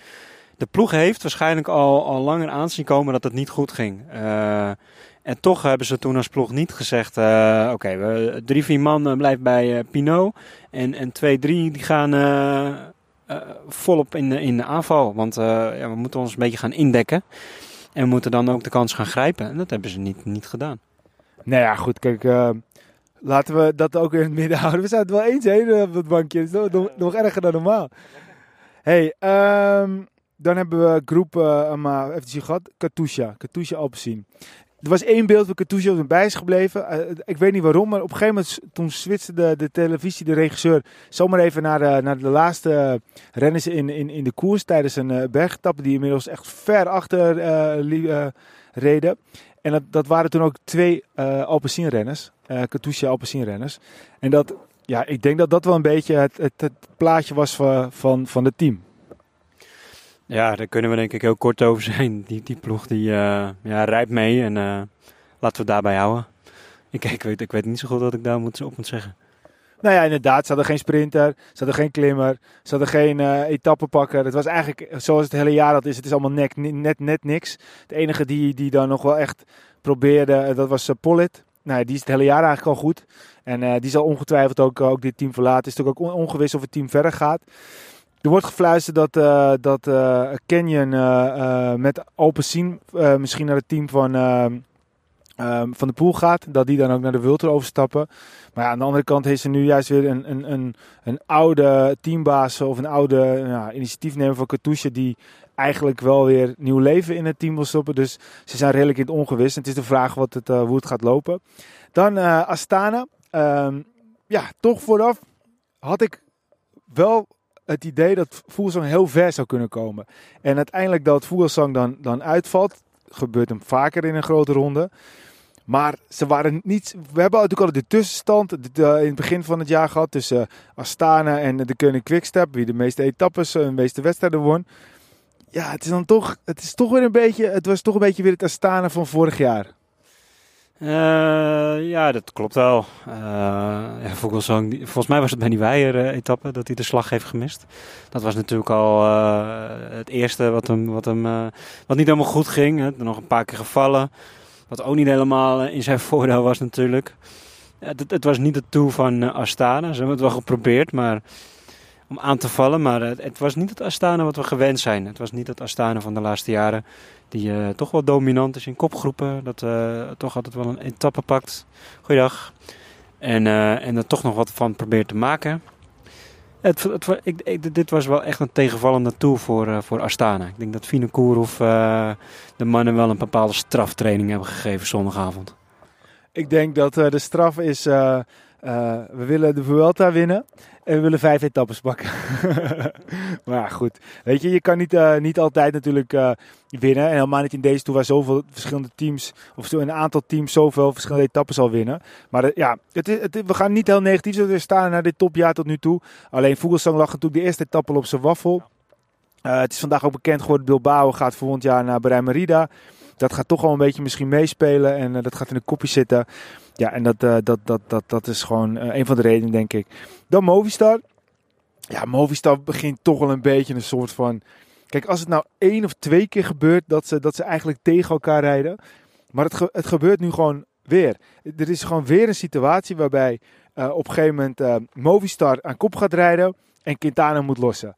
De ploeg heeft waarschijnlijk al, al langer aanzien komen dat het niet goed ging. Uh, en toch hebben ze toen als ploeg niet gezegd: uh, oké, okay, drie, vier man blijven bij uh, Pinot. En, en twee, drie die gaan volop in de, in de aanval. Want ja, we moeten ons een beetje gaan indekken. En we moeten dan ook de kans gaan grijpen. En dat hebben ze niet, niet gedaan. Nou ja, goed, kijk. Uh, laten we dat ook in het midden houden. We zijn het wel eens heen op dat bankje. Is nog, erger dan normaal. hey, um, dan hebben we groep, uh, maar gehad. Katusha. Katusha Alpecin. Er was één beeld van Katusha op bij is gebleven. Uh, ik weet niet waarom, maar op een gegeven moment toen switchte de, televisie, de regisseur, zomaar even naar de, naar de laatste renners in, in, in de koers tijdens een bergetappe die inmiddels echt ver achter reden. En dat, dat waren toen ook twee uh, Alpecin-renners, uh, Katusha Alpecin-renners. En dat, ja, ik denk dat dat wel een beetje het, het, het plaatje was van, van, van het team. Ja, daar kunnen we denk ik heel kort over zijn. Die, die ploeg die uh, ja, rijdt mee en laten we het daarbij houden. Ik, ik, weet, ik weet niet zo goed wat ik daar moet, op moet zeggen. Nou ja, inderdaad. Ze hadden geen sprinter. Ze hadden geen klimmer. Ze hadden geen uh, etappepakker. Het was eigenlijk zoals het hele jaar dat is. Het is allemaal net, net, net niks. De enige die, die dan nog wel echt probeerde, eh, dat was uh, Pollitt. Nou, die is het hele jaar eigenlijk al goed. En die zal ongetwijfeld ook, ook dit team verlaten. Het is natuurlijk ook ongewis of het team verder gaat. Er wordt gefluisterd dat, dat Canyon met Open Scene misschien naar het team van van de pool gaat, dat die dan ook naar de Vulture overstappen. Maar aan de andere kant heeft ze nu juist weer een, een, een, een oude teambaas of een oude ja, initiatiefnemer van Katusha die eigenlijk wel weer nieuw leven in het team wil stoppen. Dus ze zijn redelijk in het ongewis. Het is de vraag wat het, uh, hoe het gaat lopen. Dan uh, Astana. Ehm, ja, toch vooraf had ik wel het idee dat Voelsang heel ver zou kunnen komen. En uiteindelijk dat Voelsang dan, dan uitvalt, gebeurt hem vaker in een grote ronde. Maar ze waren niet. We hebben natuurlijk al de tussenstand in het begin van het jaar gehad tussen Astana en de Koning Quickstep, wie de meeste etappes en de meeste wedstrijden won. Ja, het is dan toch. Het is toch weer een beetje. Het was toch een beetje weer het Astana van vorig jaar. Ja, dat klopt wel. Ja, volgens mij was het bij die Weijer-etappe dat hij de slag heeft gemist. Dat was natuurlijk al het eerste wat, hem, wat, hem, wat niet helemaal goed ging. Hè. Nog een paar keer gevallen. Wat ook niet helemaal in zijn voordeel was natuurlijk. Het, het, was niet het toe van Astana. Ze hebben het wel geprobeerd, maar om aan te vallen. Maar het, het, was niet het Astana wat we gewend zijn. Het was niet het Astana van de laatste jaren. Die toch wel dominant is in kopgroepen. Dat uh, toch altijd wel een etappe pakt. Goeiedag. En, uh, en er toch nog wat van probeert te maken. Het, het, ik, dit was wel echt een tegenvallende tour voor, voor Astana. Ik denk dat Vinokourov de mannen wel een bepaalde straftraining hebben gegeven zondagavond. Ik denk dat de straf is... we willen de Vuelta winnen. En we willen vijf etappes pakken. maar goed, weet je, je kan niet, uh, niet altijd natuurlijk uh, winnen. En helemaal niet in deze tour waar zoveel verschillende teams, of zo een aantal teams zoveel verschillende etappes al winnen. Maar ja, het, het, we gaan niet heel negatief we staan naar dit topjaar tot nu toe. Alleen Vogelsang lag natuurlijk de eerste etappe op zijn waffel. het is vandaag ook bekend geworden, Bilbao gaat volgend jaar naar Bahrein Merida. Dat gaat toch wel een beetje misschien meespelen en dat gaat in de kopje zitten. Ja, en dat, uh, dat, dat, dat, dat is gewoon uh, een van de redenen, denk ik. Dan Movistar. Ja, Movistar begint toch wel een beetje een soort van... Kijk, als het nou één of twee keer gebeurt dat ze, dat ze eigenlijk tegen elkaar rijden. Maar het, ge het gebeurt nu gewoon weer. Er is gewoon weer een situatie waarbij uh, op een gegeven moment Movistar aan kop gaat rijden en Quintana moet lossen.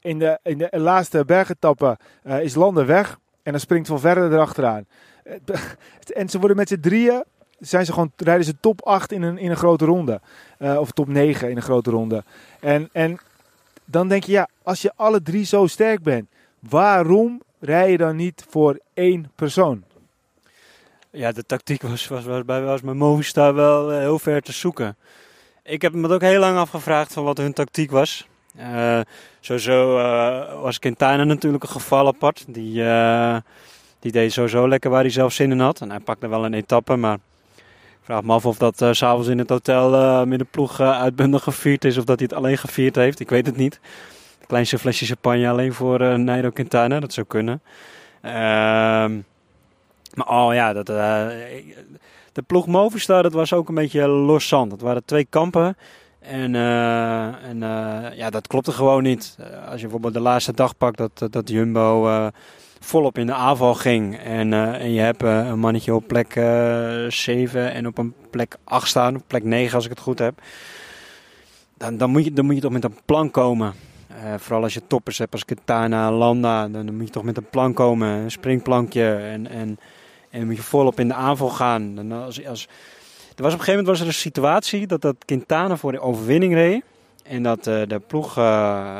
in, de, in de laatste bergetappe is Landen weg en dan springt Van Verder erachteraan. en ze worden met z'n drieën zijn ze gewoon, rijden ze top 8 in een, in een grote ronde. Uh, of top 9 in een grote ronde. En, en dan denk je, ja, als je alle drie zo sterk bent, waarom rij je dan niet voor één persoon? Ja, de tactiek was, was, was was mijn Movistar wel uh, heel ver te zoeken. Ik heb me ook heel lang afgevraagd van wat hun tactiek was. Uh, sowieso uh, was Quintana natuurlijk een geval apart. Die, die deed sowieso lekker waar hij zelf zin in had. En hij pakte wel een etappe, maar vraag me af of dat uh, s'avonds in het hotel met de ploeg uh, uitbundig gevierd is. Of dat hij het alleen gevierd heeft. Ik weet het niet. Kleinste flesje champagne alleen voor uh, Nairo Quintana. Dat zou kunnen. Ehm, maar oh ja, dat, de ploeg Movistar dat was ook een beetje loszand. Het waren twee kampen. En, en ja, dat klopte gewoon niet. als je bijvoorbeeld de laatste dag pakt dat, dat Jumbo volop in de aanval ging. En, uh, en je hebt uh, een mannetje op plek uh, eh, 7 en op een plek 8 staan, op plek 9 als ik het goed heb. Dan, dan, moet, je, dan moet je toch met een plan komen. vooral als je toppers hebt als Katana, Landa, dan, dan, moet je toch met een plan komen. Een springplankje en, en, en moet je volop in de aanval gaan. Dan als, als, er was op een gegeven moment was er een situatie dat, dat Quintana voor de overwinning reed. En dat de ploeg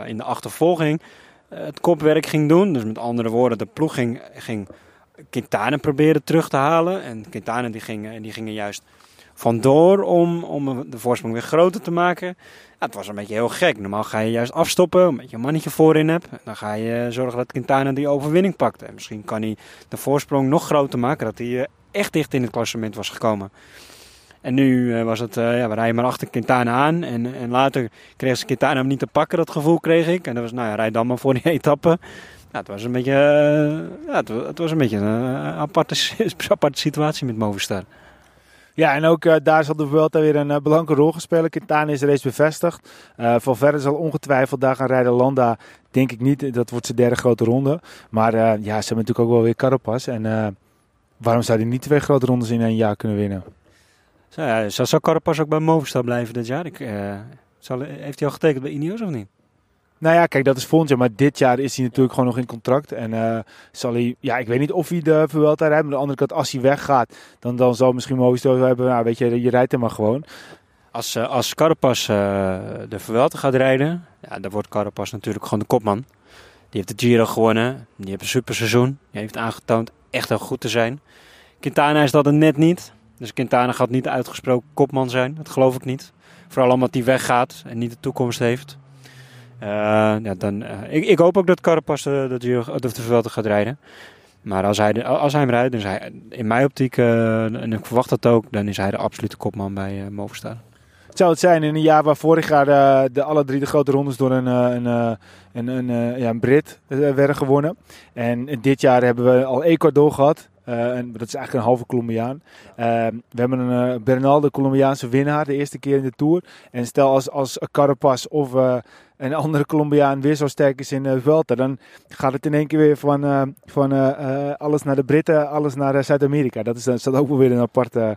in de achtervolging eh, het kopwerk ging doen. Dus met andere woorden, de ploeg ging, ging Quintana proberen terug te halen. En Quintana die gingen, die gingen juist vandoor om, om de voorsprong weer groter te maken. Ja, het was een beetje heel gek. Normaal ga je juist afstoppen, omdat je een mannetje voorin hebt. Dan ga je zorgen dat Quintana die overwinning pakt. En misschien kan hij de voorsprong nog groter maken, dat hij eh, echt dicht in het klassement was gekomen. En nu uh, was het, uh, ja, we rijden maar achter Quintana aan. En, en later kreeg ze Quintana hem niet te pakken, dat gevoel kreeg ik. En dat was, nou ja, rijd dan maar voor die etappe. Het was een beetje, uh, ja, het, was een beetje een aparte, situatie met Movistar. Ja, en ook daar zal de Vuelta weer een belangrijke rol gespeeld. Quintana is reeds bevestigd. Van verder zal ongetwijfeld daar gaan rijden. Landa denk ik niet. Dat wordt zijn derde grote ronde. Maar ja, ze hebben natuurlijk ook wel weer Carapaz. En waarom zou hij niet twee grote rondes in een jaar kunnen winnen? Ja, zal, zal Carapaz ook bij Movistar blijven dit jaar? Ik, uh, zal, heeft hij al getekend bij Ineos of niet? Nou ja, kijk, dat is volgend jaar. Maar dit jaar is hij natuurlijk gewoon nog in contract. En uh, zal hij, ja, ik weet niet of hij de Vuelta rijdt. Maar aan de andere kant, als hij weggaat, dan, dan zal misschien Movistar hebben. Nou, weet je, je rijdt hem maar gewoon. Als, uh, als Carapaz uh, de Vuelta gaat rijden, ja, dan wordt Carapaz natuurlijk gewoon de kopman. Die heeft de Giro gewonnen. Die heeft een superseizoen. Die heeft aangetoond echt heel goed te zijn. Quintana is dat er net niet. Dus Quintana gaat niet uitgesproken kopman zijn. Dat geloof ik niet. Vooral omdat hij weggaat en niet de toekomst heeft. Uh, ja, dan, uh, ik, ik, hoop ook dat Carapaz de, de, de, de Vuelta gaat rijden. Maar als hij, als hij hem rijdt, dan in mijn optiek, en ik verwacht dat ook, dan is hij de absolute kopman bij uh, Movistar. Het zou het zijn in een jaar waar vorig jaar de, de alle drie de grote rondes door een, een, een, ja, Brit werden gewonnen. En dit jaar hebben we al Ecuador gehad. Uh, en dat is eigenlijk een halve Colombiaan. Uh, we hebben een uh, Bernal, de Colombiaanse winnaar, de eerste keer in de Tour. En stel als, als Carapaz of een andere Colombiaan weer zo sterk is in de Vuelta, dan gaat het in één keer weer van, van alles naar de Britten, alles naar Zuid-Amerika. Dat, is, zal ook wel weer een aparte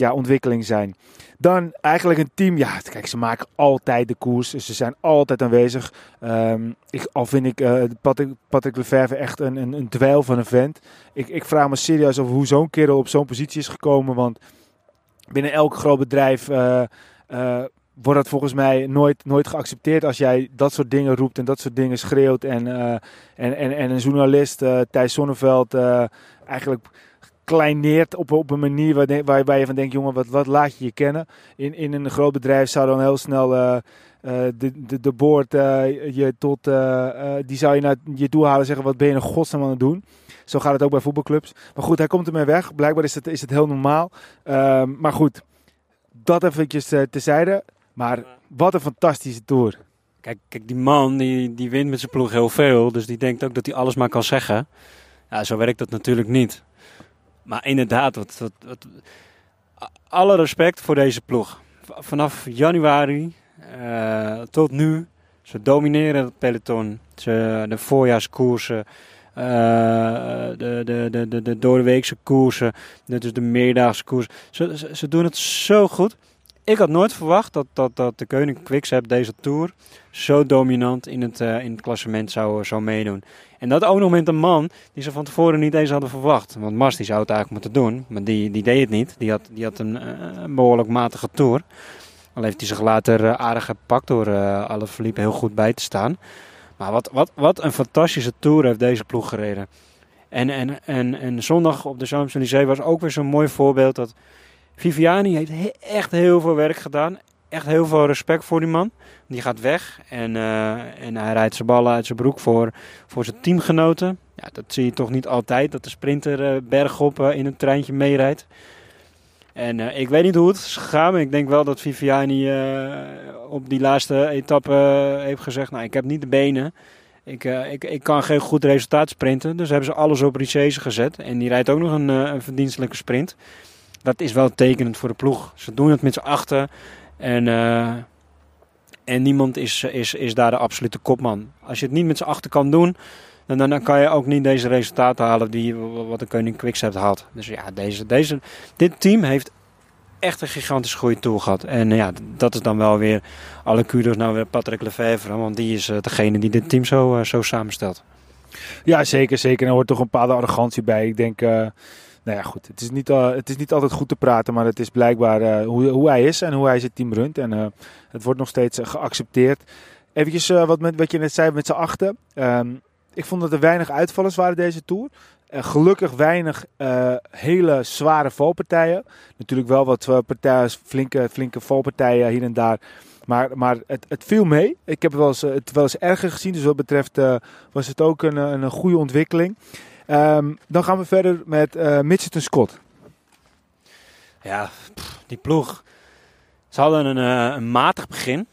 ja, ontwikkeling zijn. Dan eigenlijk een team. Ja, kijk, ze maken altijd de koers. Dus ze zijn altijd aanwezig. Um, ik, al vind ik uh, Patrick, Patrick Lefevre echt een, een, een dweil van een vent. Ik, ik vraag me serieus over hoe zo'n kerel op zo'n positie is gekomen. Want binnen elk groot bedrijf uh, uh, wordt dat volgens mij nooit, nooit geaccepteerd als jij dat soort dingen roept en dat soort dingen schreeuwt. En, en, en, en een journalist, Thijs Sonneveld, eigenlijk kleineert op, op een manier waar, waarbij je van denkt, jongen, wat, wat laat je je kennen? In, in een groot bedrijf zou dan heel snel uh, uh, de, de, de boord uh, je tot, die zou je naar je toe halen en zeggen, wat ben je een godsnaam aan het doen? Zo gaat het ook bij voetbalclubs. Maar goed, hij komt ermee weg. Blijkbaar is het, is het heel normaal. Ehm, maar goed, dat eventjes tezijde. Maar wat een fantastische tour. Kijk, kijk die man die, die wint met zijn ploeg heel veel. Dus die denkt ook dat hij alles maar kan zeggen. Ja, zo werkt dat natuurlijk niet. Maar inderdaad, wat, wat, alle respect voor deze ploeg. Vanaf januari uh, tot nu, ze domineren het peloton. Ze, de voorjaarskoersen, uh, de, de, de, de, de doordeweekse koersen, dus de meerdaagse koers. Ze, ze, ze, doen het zo goed. Ik had nooit verwacht dat, dat, dat de Koning Quickstep deze Tour zo dominant in het, uh, in het klassement zou, zou meedoen. En dat ook nog met een man die ze van tevoren niet eens hadden verwacht. Want Mars die zou het eigenlijk moeten doen, maar die, die deed het niet. Die had, die had een, uh, behoorlijk matige Tour. Al heeft hij zich later aardig gepakt door uh, alle heel goed bij te staan. Maar wat, wat, wat een fantastische Tour heeft deze ploeg gereden. En, en, en, en zondag op de Champs-Élysées was ook weer zo'n mooi voorbeeld dat Viviani heeft he echt heel veel werk gedaan. Echt heel veel respect voor die man. Die gaat weg en, uh, en hij rijdt zijn ballen uit zijn broek voor, voor zijn teamgenoten. Ja, dat zie je toch niet altijd, dat de sprinter uh, bergop uh, in een treintje meerijdt. En ik weet niet hoe het is gegaan, maar ik denk wel dat Viviani op die laatste etappe heeft gezegd... Nou, ik heb niet de benen, ik, ik, ik kan geen goed resultaat sprinten. Dus hebben ze alles op Richese gezet. En die rijdt ook nog een, een verdienstelijke sprint dat is wel tekenend voor de ploeg. Ze doen het met z'n achter. En, uh, en niemand is, is, is daar de absolute kopman. Als je het niet met z'n achter kan doen, dan, dan kan je ook niet deze resultaten halen die wat de Koning Quickstep had. Dus ja, deze, deze, dit team heeft echt een gigantisch goede tour gehad. En ja, dat is dan wel weer alle kudos weer Patrick Lefevre. Want die is uh, degene die dit team zo, uh, zo samenstelt. Ja, zeker. zeker. Er hoort toch een bepaalde arrogantie bij. Ik denk... nou ja, goed. Het is, niet, uh, het is niet altijd goed te praten, maar het is blijkbaar uh, hoe, hoe hij is en hoe hij zijn team runt. En uh, het wordt nog steeds geaccepteerd. Eventjes wat, met, wat je net zei met z'n achten. Um, ik vond dat er weinig uitvallers waren deze Tour. gelukkig weinig hele zware valpartijen. Natuurlijk wel wat partijen, flinke, flinke valpartijen hier en daar. Maar, maar het, het viel mee. Ik heb wel eens, het wel eens erger gezien. Dus wat betreft was het ook een, een goede ontwikkeling. Um, dan gaan we verder met uh, Mitchelton Scott. Ja, die ploeg. Ze hadden een, uh, een matig begin.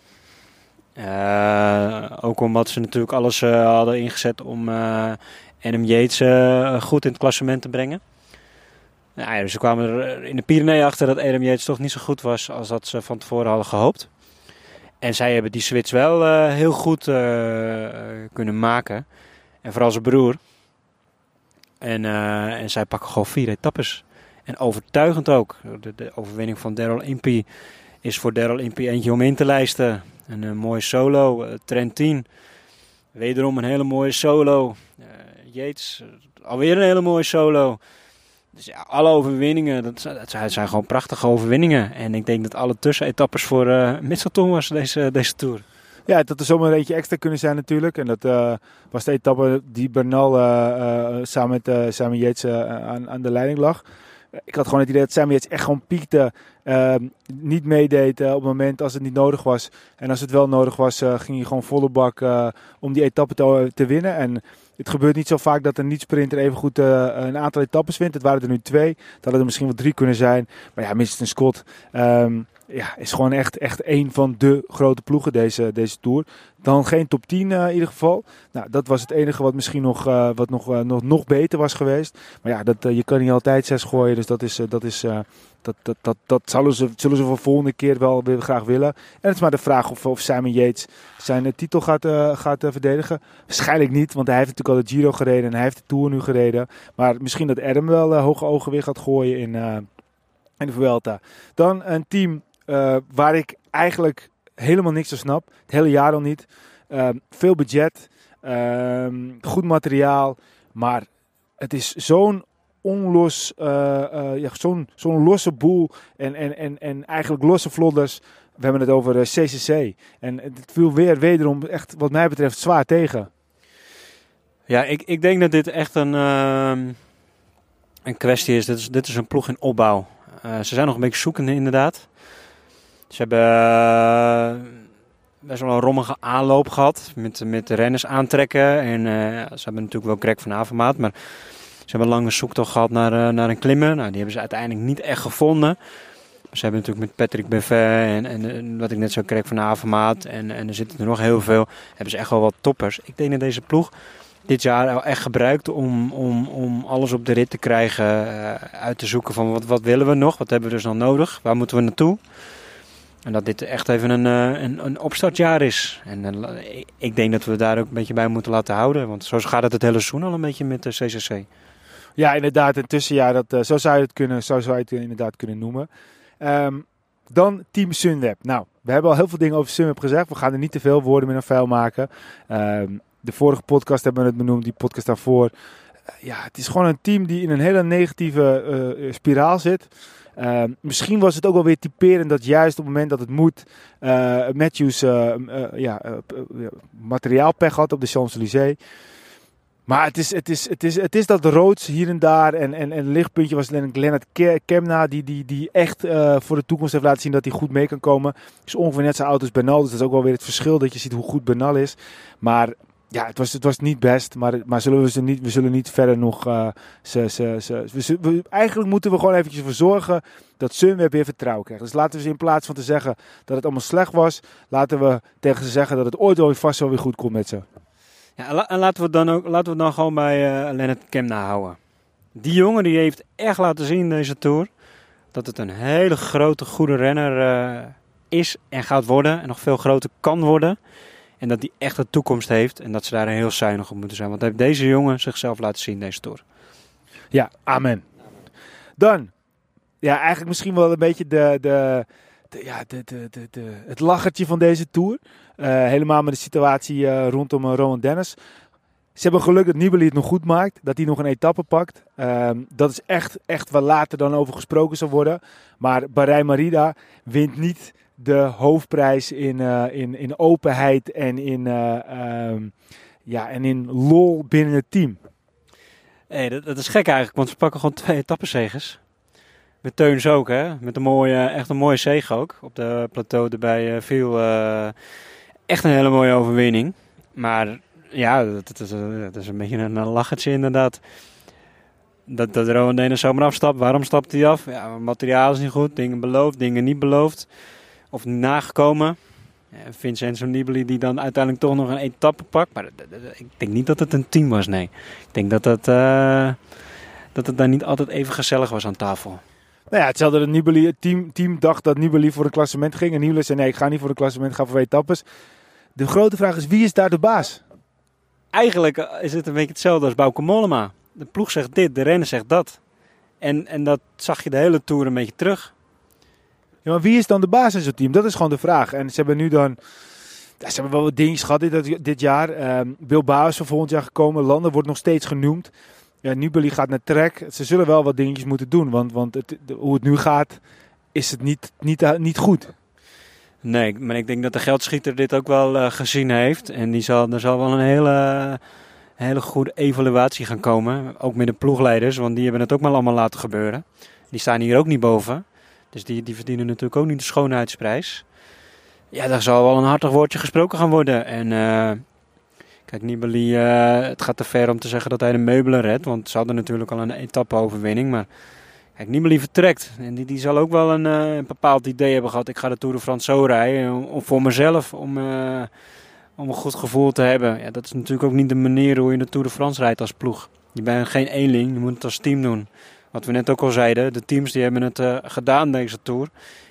Uh, ook omdat ze natuurlijk alles hadden ingezet om Adam Yates goed in het klassement te brengen. Nou ja, dus ze kwamen er in de Pyreneeën achter dat Adam Yates toch niet zo goed was als dat ze van tevoren hadden gehoopt. En zij hebben die switch wel heel goed kunnen maken. En vooral zijn broer, en, uh, en zij pakken gewoon vier etappes. En overtuigend ook. De, de overwinning van Daryl Impey is voor Daryl Impey eentje om in te lijsten. Een, een mooie solo. Uh, Trentin, wederom een hele mooie solo. Uh, Yates, alweer een hele mooie solo. Dus ja, alle overwinningen, dat, dat, zijn gewoon prachtige overwinningen. En ik denk dat alle tussenetappes voor uh, Mitchelton was deze, deze Tour. Ja, dat er zomaar een eentje extra kunnen zijn natuurlijk. En dat uh, was de etappe die Bernal uh, samen met Simon Yates aan, aan de leiding lag. Ik had gewoon het idee dat Simon Yates echt gewoon piekte. Ehm, niet meedeed op het moment als het niet nodig was. En als het wel nodig was, ging hij gewoon volle bak om die etappe te, te winnen. En het gebeurt niet zo vaak dat een niet-sprinter even goed uh, een aantal etappes wint. Het waren er nu twee. Dat hadden er misschien wel drie kunnen zijn. Maar ja, Winston Scott um, ja, is gewoon echt, echt een van de grote ploegen deze, deze Tour. Dan geen top 10 uh, in ieder geval. Nou, dat was het enige wat misschien nog, uh, wat nog, nog, nog beter was geweest. Maar ja, dat, je kan niet altijd zes gooien. Dus dat is... dat is dat, dat, dat, dat zullen, ze, zullen ze voor de volgende keer wel weer graag willen. En het is maar de vraag of, of Simon Yates zijn titel gaat, gaat verdedigen. Waarschijnlijk niet, want hij heeft natuurlijk al de Giro gereden en hij heeft de Tour nu gereden. Maar misschien dat Adam wel hoge ogen weer gaat gooien in, in de Vuelta. Dan een team waar ik eigenlijk helemaal niks van snap. Het hele jaar al niet. Ehm, veel budget, ehm, goed materiaal, maar het is zo'n onlos, uh, uh, ja, zo'n zo'n losse boel en, en, en, en eigenlijk losse vlodders. We hebben het over CCC. Eh, en het viel weer wederom echt wat mij betreft zwaar tegen. Ja, ik, ik denk dat dit echt een, uh, een kwestie is. Dit, is. dit is een ploeg in opbouw. ze zijn nog een beetje zoekende inderdaad. Ze hebben best wel een rommige aanloop gehad met, met de renners aantrekken. En ze hebben natuurlijk wel Greg van Avermaat, maar ze hebben een lange zoektocht gehad naar, uh, naar een klimmer. Nou, die hebben ze uiteindelijk niet echt gevonden. Ze hebben natuurlijk met Patrick Buffet en, en, wat ik net zo kreeg van Avermaat. En, en er zitten er nog heel veel. Hebben ze echt wel wat toppers. Ik denk dat deze ploeg dit jaar echt gebruikt om, om, om alles op de rit te krijgen. Uit te zoeken van wat, wat willen we nog? Wat hebben we dus nog nodig? Waar moeten we naartoe? En dat dit echt even een, eh, een, een opstartjaar is. En ik denk dat we daar ook een beetje bij moeten laten houden. Want zo gaat het het hele seizoen al een beetje met de CCC. Ja, inderdaad, een tussenjaar. Dat, zo zou je het kunnen, zo zou het inderdaad kunnen noemen. Um, dan Team Sunweb. Nou, we hebben al heel veel dingen over Sunweb gezegd. We gaan er niet te veel woorden meer een vuil maken. Um, de vorige podcast hebben we het benoemd, die podcast daarvoor. Ja, het is gewoon een team die in een hele negatieve spiraal zit. Uh, misschien was het ook wel weer typerend dat juist op het moment dat het moet, uh, Matthews uh, ja, materiaalpech had op de Champs-Élysées. Maar het is, het is, het is, het is dat roods hier en daar. En, en, en lichtpuntje was Lennart Kemna. Die, die, die echt voor de toekomst heeft laten zien dat hij goed mee kan komen. Is ongeveer net zijn oud als Bernal. Dus dat is ook wel weer het verschil dat je ziet hoe goed Bernal is. Maar ja, het was, het was niet best. Maar, maar zullen we, ze niet, we zullen niet verder nog. Uh, ze, ze, ze, we, eigenlijk moeten we gewoon eventjes voor zorgen dat Sunweb weer vertrouwen krijgt. Dus laten we ze in plaats van te zeggen dat het allemaal slecht was. Laten we tegen ze zeggen dat het ooit wel vast wel weer goed komt met ze. Ja, en laten we dan ook laten we dan gewoon bij uh, Lennart Kemna houden. Die jongen die heeft echt laten zien in deze tour dat het een hele grote, goede renner uh, is en gaat worden. En nog veel groter kan worden. En dat hij echt een toekomst heeft. En dat ze daar heel zuinig op moeten zijn. Want heeft deze jongen zichzelf laten zien deze tour. Ja, amen. Dan, ja, eigenlijk misschien wel een beetje de, de, ja, de, de, de, het lachertje van deze tour. Uh, helemaal met de situatie uh, rondom uh, Rowan Dennis. Ze hebben geluk dat Nibali het nog goed maakt. Dat hij nog een etappe pakt. Ehm, dat is echt, echt waar later dan over gesproken zal worden. Maar Bahrein Marida wint niet de hoofdprijs in, in, in openheid en in, um, ja, en in lol binnen het team. Hey, dat, dat, is gek eigenlijk, want ze pakken gewoon twee etappenzegers. Met Teuns ook, hè? Met een mooie, echt een mooie zege ook. Op de plateau erbij viel echt een hele mooie overwinning. Maar ja, dat, is, dat is een beetje een, lachertje inderdaad. Dat, dat Rowan Dennis zomaar afstapt. Waarom stapt hij af? Ja, materiaal is niet goed. Dingen beloofd, dingen niet beloofd. Of nagekomen. Ja, Vincenzo Nibali die dan uiteindelijk toch nog een etappe pakt. Maar ik denk niet dat het een team was, nee. Ik denk dat het, uh, dat het daar niet altijd even gezellig was aan tafel. Nou ja, hetzelfde dat Nibali, het team, team dacht dat Nibali voor een klassement ging. En Nibali zei nee, ik ga niet voor een klassement, ik ga voor etappes. De grote vraag is, wie is daar de baas? Eigenlijk is het een beetje hetzelfde als Bauke Mollema. De ploeg zegt dit, de renner zegt dat. En, en dat zag je de hele Tour een beetje terug. Ja, maar wie is dan de baas in zo'n team? Dat is gewoon de vraag. En ze hebben nu dan Ja, ze hebben wel wat dingetjes gehad dit, dit jaar. Um, Bilbao is voor volgend jaar gekomen. Landen wordt nog steeds genoemd. Ja, Nibali gaat naar Trek. Ze zullen wel wat dingetjes moeten doen. Want, want het, hoe het nu gaat, is het niet, niet, niet goed. Nee, maar ik denk dat de geldschieter dit ook wel uh, gezien heeft. En die zal, er zal wel een hele, hele goede evaluatie gaan komen. Ook met de ploegleiders, want die hebben het ook maar allemaal laten gebeuren. Die staan hier ook niet boven. Dus die, die verdienen natuurlijk ook niet de schoonheidsprijs. Ja, daar zal wel een hartig woordje gesproken gaan worden. En uh, kijk, Nibali, uh, het gaat te ver om te zeggen dat hij de meubelen redt. Want ze hadden natuurlijk al een etappe-overwinning. Maar kijk, Nibali vertrekt. En die, die zal ook wel een, een, bepaald idee hebben gehad. Ik ga de Tour de France zo rijden. Om voor mezelf, om, om een goed gevoel te hebben. Ja, dat is natuurlijk ook niet de manier hoe je de Tour de France rijdt als ploeg. Je bent geen eenling, je moet het als team doen. Wat we net ook al zeiden, de teams die hebben het gedaan deze Tour.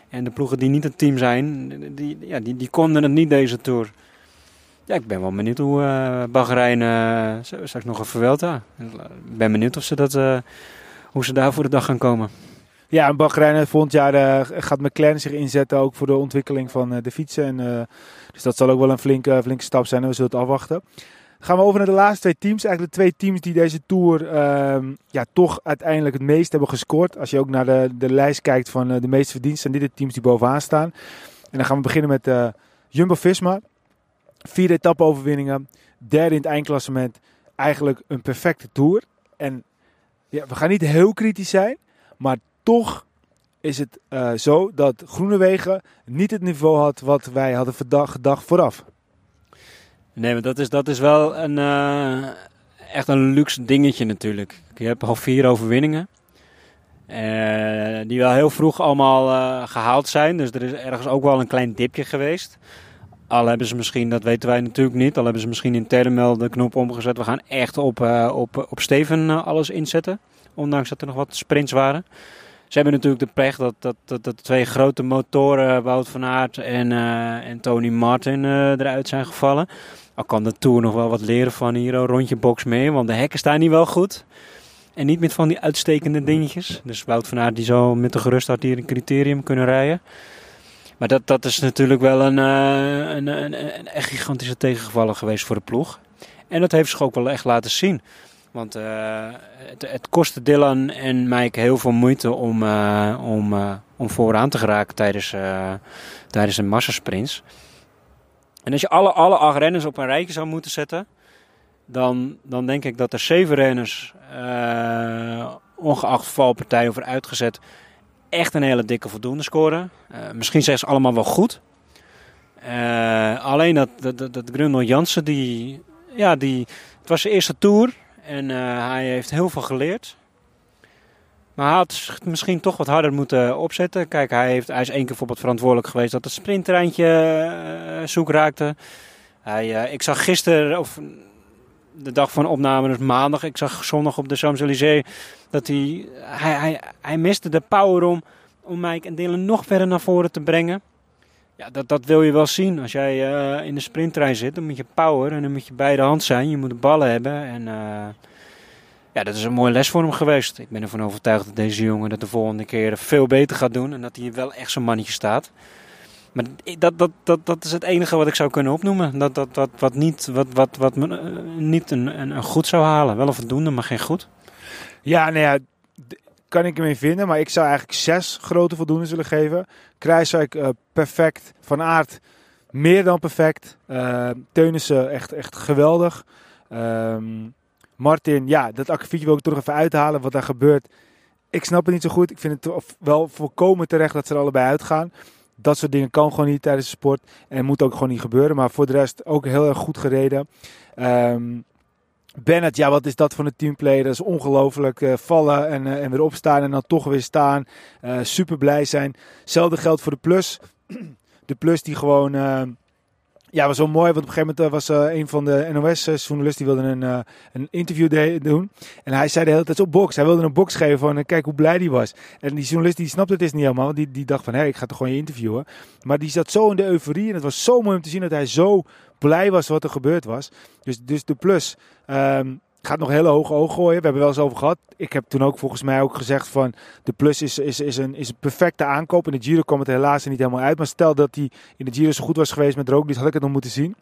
En de ploegen die niet een team zijn, die, ja, die, die konden het niet deze Tour. Ja, ik ben wel benieuwd hoe uh, Bahrein uh, straks nog een Vuelta. Ik ben benieuwd of ze dat, uh, hoe ze daar voor de dag gaan komen. Ja, en Bahrein volgend jaar gaat McLaren zich inzetten ook voor de ontwikkeling van de fietsen. En, dus dat zal ook wel een flinke, flinke stap zijn en we zullen het afwachten. Gaan we over naar de laatste twee teams. Eigenlijk de twee teams die deze Tour uh, ja, toch uiteindelijk het meest hebben gescoord. Als je ook naar de, de lijst kijkt van uh, de meeste verdiensten, zijn dit de teams die bovenaan staan. En dan gaan we beginnen met uh, Jumbo-Visma. Vier etappe-overwinningen, derde in het eindklassement. Eigenlijk een perfecte Tour. En ja, we gaan niet heel kritisch zijn, maar toch is het uh, zo dat Groenewegen niet het niveau had wat wij hadden gedacht vooraf. Nee, maar dat is, dat is wel een, uh, echt een luxe dingetje natuurlijk. Je hebt al vier overwinningen. Uh, die wel heel vroeg allemaal uh, gehaald zijn. Dus er is ergens ook wel een klein dipje geweest. Al hebben ze misschien, dat weten wij natuurlijk niet, al hebben ze misschien in Termel de knop omgezet. We gaan echt op, op, op Steven alles inzetten. Ondanks dat er nog wat sprints waren. Ze hebben natuurlijk de pech dat, dat, dat, twee grote motoren, Wout van Aert en, en Tony Martin, eruit zijn gevallen. Al kan de Tour nog wel wat leren van hier, rondje box mee. Want de hekken staan niet wel goed. En niet met van die uitstekende dingetjes. Dus Wout van Aert die zou met de gerustheid hier een criterium kunnen rijden. Maar dat, dat is natuurlijk wel een, uh, een, een, een, echt gigantische tegengevallen geweest voor de ploeg. En dat heeft zich ook wel echt laten zien. Want uh, het, het kostte Dylan en Mike heel veel moeite om, uh, om, om vooraan te geraken tijdens, tijdens een massasprints. En als je alle, alle acht renners op een rijtje zou moeten zetten, dan, dan denk ik dat er zeven renners, uh, ongeacht valpartij of uitgezet, echt een hele dikke voldoende scoren. Uh, misschien zijn ze allemaal wel goed. Uh, alleen dat, dat, dat, Jansen, die, ja, die, het was zijn eerste tour en hij heeft heel veel geleerd. Maar hij had misschien toch wat harder moeten opzetten. Kijk, hij, heeft, hij is één keer bijvoorbeeld verantwoordelijk geweest dat het sprinttreintje uh, zoek raakte. Hij, uh, ik zag gisteren, of de dag van opname, dus maandag, ik zag zondag op de Champs-Élysées, dat hij, hij, hij, hij miste de power om, om Mike en Dylan nog verder naar voren te brengen. Ja, dat, dat wil je wel zien. Als jij uh, in de sprinttrein zit, dan moet je power en dan moet je bij de hand zijn. Je moet de ballen hebben en ja, dat is een mooie les voor hem geweest. Ik ben ervan overtuigd dat deze jongen dat de volgende keer veel beter gaat doen. En dat hij wel echt zo'n mannetje staat. Maar dat, dat, dat, dat is het enige wat ik zou kunnen opnoemen. Dat, dat, dat, wat niet, wat, wat, wat me, uh, niet een, een, goed zou halen. Wel een voldoende, maar geen goed. Ja, nou ja, kan ik hem in vinden. Maar ik zou eigenlijk zes grote voldoende zullen geven. Kruiswijk uh, perfect. Van aard meer dan perfect. Uh, Teunissen echt, echt geweldig. Um, Martin, ja, dat akkefietje wil ik toch even uithalen. Wat daar gebeurt, ik snap het niet zo goed. Ik vind het wel volkomen terecht dat ze er allebei uitgaan. Dat soort dingen kan gewoon niet tijdens de sport. En moet ook gewoon niet gebeuren. Maar voor de rest ook heel erg goed gereden. Um, Bennett, ja, wat is dat voor een teamplayer? Dat is ongelooflijk. Uh, vallen en, uh, en weer opstaan en dan toch weer staan. Uh, super blij zijn. Hetzelfde geldt voor de plus. De plus die gewoon ja, was wel mooi. Want op een gegeven moment was uh, een van de NOS-journalisten die wilde een, uh, een interview doen. En hij zei de hele tijd op box. Hij wilde een box geven van kijk hoe blij die was. En die journalist die snapte het is niet helemaal. Die, die dacht van hé, ik ga toch gewoon je interviewen. Maar die zat zo in de euforie. En het was zo mooi om te zien dat hij zo blij was wat er gebeurd was. Dus, dus de plus. Um, gaat nog hele hoge ogen gooien. We hebben wel eens over gehad. Ik heb toen ook volgens mij ook gezegd van de plus is, is, is, een, is een perfecte aankoop. In de Giro kwam het helaas niet helemaal uit. Maar stel dat hij in de Giro zo goed was geweest met Roglic, had ik het nog moeten zien.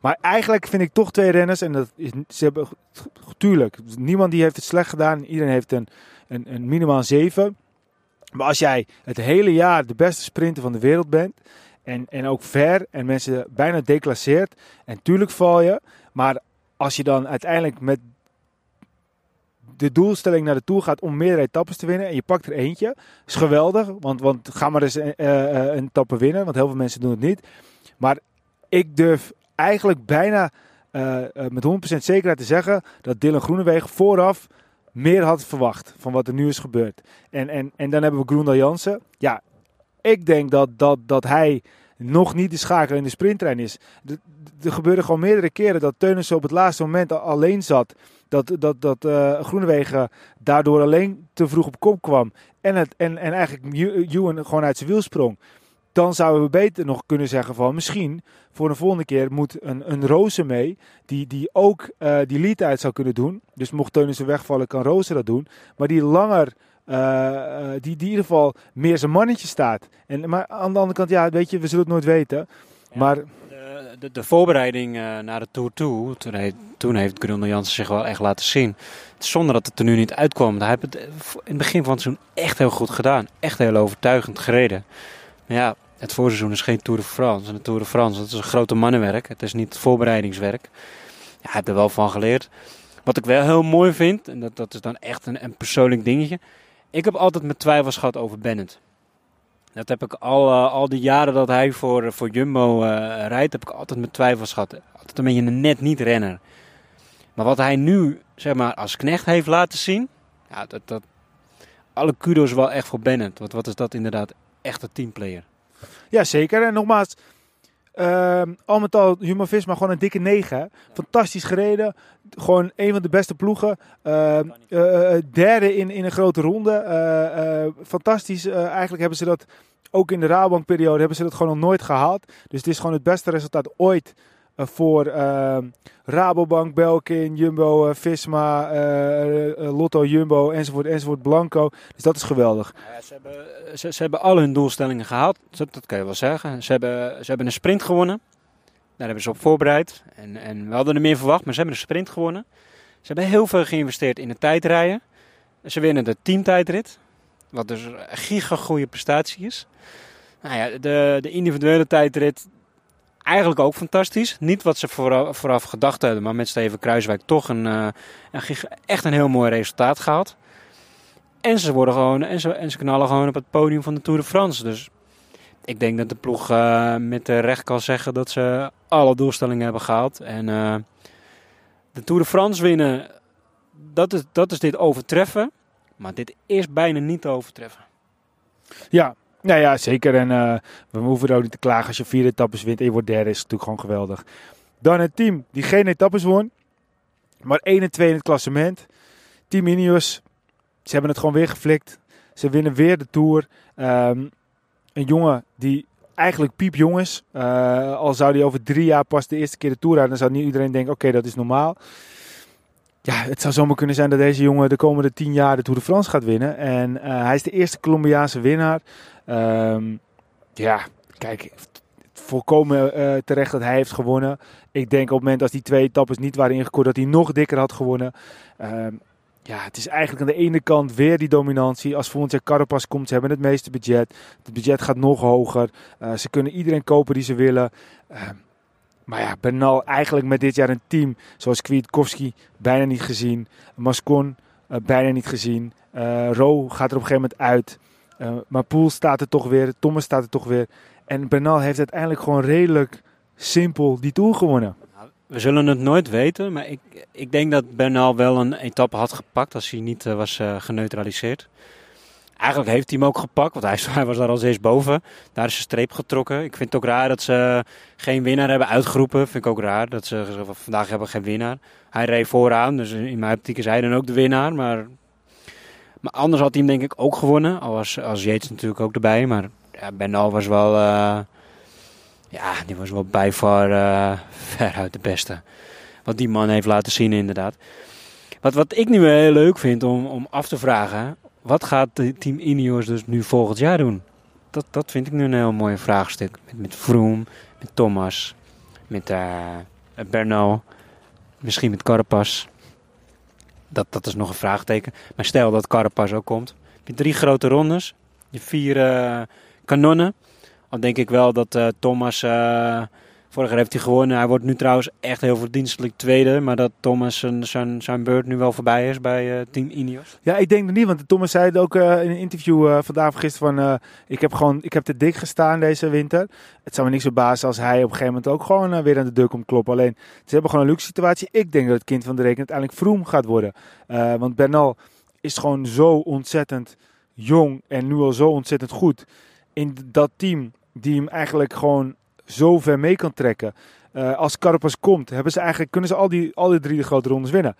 Maar eigenlijk vind ik toch twee renners. En dat is, ze hebben, tuurlijk, niemand die heeft het slecht gedaan. Iedereen heeft een, een, een minimaal 7. Maar als jij het hele jaar de beste sprinter van de wereld bent. En, en ook ver en mensen bijna declasseert. En tuurlijk val je. Maar als je dan uiteindelijk met de doelstelling naar de Tour gaat om meerdere etappes te winnen. En je pakt er eentje. is geweldig. Want, want ga maar eens uh, een etappe winnen. Want heel veel mensen doen het niet. Maar ik durf eigenlijk bijna uh, met 100% zekerheid te zeggen dat Dylan Groenewegen vooraf meer had verwacht van wat er nu is gebeurd. En, en, en dan hebben we Groendal Jansen. Ja, ik denk dat, dat, dat hij nog niet de schakel in de sprinttrein is. Er gebeurde gewoon meerdere keren dat Teunissen op het laatste moment alleen zat. Dat, dat, dat uh, Groenewegen daardoor alleen te vroeg op kop kwam. En, het, en, en eigenlijk Ewan gewoon uit zijn wiel sprong. Dan zouden we beter nog kunnen zeggen van misschien voor de volgende keer moet een, een Roze mee. Die, die ook uh, die lead uit zou kunnen doen. Dus mocht Teunissen wegvallen kan Roze dat doen. Maar die langer uh, die, die in ieder geval meer zijn mannetje staat. En, maar aan de andere kant, ja, weet je, we zullen het nooit weten. Maar... De, de, de voorbereiding uh, naar de Tour toe, toen, heeft Grundel Jansen zich wel echt laten zien. Zonder dat het er nu niet uitkwam. Hij heeft het in het begin van het seizoen echt heel goed gedaan. Echt heel overtuigend gereden. Maar ja, het voorseizoen is geen Tour de France. En de Tour de France, dat is een grote mannenwerk. Het is niet voorbereidingswerk. Ja, hij heeft er wel van geleerd. Wat ik wel heel mooi vind, en dat, dat is dan echt een, een persoonlijk dingetje. Ik heb altijd mijn twijfels gehad over Bennett. Dat heb ik al, uh, al die jaren dat hij voor, voor Jumbo uh, rijdt, heb ik altijd mijn twijfels gehad. Altijd een beetje een net niet renner. Maar wat hij nu zeg maar, als knecht heeft laten zien, ja, dat, dat, alle kudos wel echt voor Bennett. Want wat is dat inderdaad echt een teamplayer. Ja, zeker. En nogmaals, uh, al met al Jumbo-Visma gewoon een dikke 9. Fantastisch gereden. Gewoon een van de beste ploegen. Uh, uh, derde in, in een grote ronde. fantastisch. eigenlijk hebben ze dat ook in de Rabobank-periode hebben ze dat gewoon nog nooit gehaald. Dus het is gewoon het beste resultaat ooit voor uh, Rabobank, Belkin, Jumbo, uh, Visma, Lotto, Jumbo enzovoort, enzovoort, Blanco. Dus dat is geweldig. Ja, ze, hebben, ze, ze, hebben al hun doelstellingen gehaald, dat, dat kan je wel zeggen. Ze hebben, ze hebben een sprint gewonnen. Daar hebben ze op voorbereid. En, en we hadden er meer verwacht, maar ze hebben een sprint gewonnen. Ze hebben heel veel geïnvesteerd in de tijdrijden. Ze winnen de teamtijdrit. Wat dus een giga goede prestatie is. Nou ja, de, de individuele tijdrit, eigenlijk ook fantastisch. Niet wat ze vooraf, gedacht hadden, maar met Steven Kruiswijk toch een, een, echt een heel mooi resultaat gehad. En ze, worden gewoon, en, ze, en ze knallen gewoon op het podium van de Tour de France. Dus ik denk dat de ploeg uh, met recht kan zeggen dat ze alle doelstellingen hebben gehaald. En uh, de Tour de France winnen, dat is, dat is dit overtreffen. Maar dit is bijna niet te overtreffen. Ja, nou ja, zeker. En uh, we hoeven er ook niet te klagen als je vier etappes wint en je wordt derde. Is natuurlijk gewoon geweldig. Dan het team die geen etappes won. Maar 1 en 2 in het klassement. Team Ineos. Ze hebben het gewoon weer geflikt. Ze winnen weer de Tour. Um, een jongen die eigenlijk piepjong is. Uh, al zou hij over drie jaar pas de eerste keer de Tour rijden. Dan zou niet iedereen denken, oké, dat is normaal. Ja, het zou zomaar kunnen zijn dat deze jongen de komende tien jaar de Tour de France gaat winnen. En uh, hij is de eerste Colombiaanse winnaar. Um, ja, kijk, volkomen uh, terecht dat hij heeft gewonnen. Ik denk op het moment als die twee etappes niet waren ingekort, dat hij nog dikker had gewonnen. Um, ja, het is eigenlijk aan de ene kant weer die dominantie. Als volgend jaar Carapaz komt, ze hebben het meeste budget. Het budget gaat nog hoger. Uh, ze kunnen iedereen kopen die ze willen. Uh, maar ja, Bernal eigenlijk met dit jaar een team zoals Kwiatkowski bijna niet gezien. Mascon uh, bijna niet gezien. Ro gaat er op een gegeven moment uit. maar Poel staat er toch weer. Thomas staat er toch weer. En Bernal heeft uiteindelijk gewoon redelijk simpel die Tour gewonnen. We zullen het nooit weten, maar ik, ik denk dat Bernal wel een etappe had gepakt als hij niet uh, was uh, geneutraliseerd. Eigenlijk heeft hij hem ook gepakt, want hij, was daar als eerst boven. Daar is een streep getrokken. Ik vind het ook raar dat ze geen winnaar hebben uitgeroepen. Vind ik ook raar dat ze vandaag hebben geen winnaar. Hij reed vooraan, dus in mijn optiek is hij dan ook de winnaar. Maar, maar anders had hij hem denk ik ook gewonnen. Al was als Yates natuurlijk ook erbij. Maar ja, Bernal was wel... Uh, ja, die was wel bij voor uh, veruit de beste. Wat die man heeft laten zien, inderdaad. Wat, wat ik nu heel leuk vind om, om af te vragen, wat gaat Team Ineos dus nu volgend jaar doen? Dat, dat vind ik nu een heel mooi vraagstuk. Met, met Vroom, met Thomas, met uh, Bernal, misschien met Carapaz. Dat, dat is nog een vraagteken. Maar stel dat Carapaz ook komt. Je drie grote rondes, je vier uh, kanonnen. Dan denk ik wel dat uh, Thomas Vorig jaar heeft hij gewonnen. Hij wordt nu trouwens echt heel verdienstelijk tweede. Maar dat Thomas zijn, zijn, zijn beurt nu wel voorbij is bij uh, Team Ineos. Ja, ik denk het niet. Want Thomas zei het ook uh, in een interview uh, vandaag gisteren van... ik heb gewoon, ik heb te dik gestaan deze winter. Het zou me niks verbazen als hij op een gegeven moment ook gewoon weer aan de deur komt kloppen. Alleen, ze hebben gewoon een luxe situatie. Ik denk dat het kind van de rekening uiteindelijk Vroom gaat worden. want Bernal is gewoon zo ontzettend jong en nu al zo ontzettend goed. In dat team die hem eigenlijk gewoon zo ver mee kan trekken. Uh, als Carapaz komt, hebben ze eigenlijk, kunnen ze al die, al die drie de grote rondes winnen.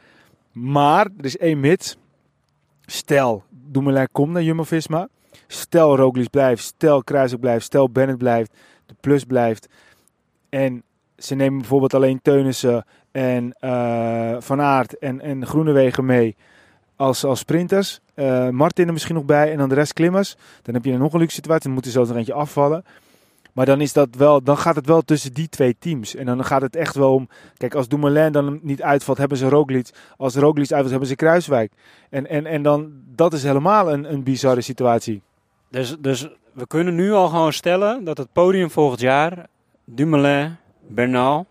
Maar er is één mits. Stel, Dumoulin komt naar Jumbo-Visma. Stel, Roglic blijft. Stel, Kruiswijk blijft. Stel, Bennett blijft. De Plus blijft. En ze nemen bijvoorbeeld alleen Teunissen en uh, Van Aert en, en Groenewegen mee als, als sprinters. Uh, Martin er misschien nog bij en dan de rest klimmers. Dan heb je nog een luxe situatie. Dan moeten ze zo er eentje afvallen. Maar dan, is dat wel, dan gaat het wel tussen die twee teams. En dan gaat het echt wel om... Kijk, als Dumoulin dan niet uitvalt, hebben ze Roglic. Als Roglic uitvalt, hebben ze Kruiswijk. En, en, en dan, dat is helemaal een, een bizarre situatie. Dus, dus we kunnen nu al gewoon stellen dat het podium volgend jaar... Dumoulin, Bernal,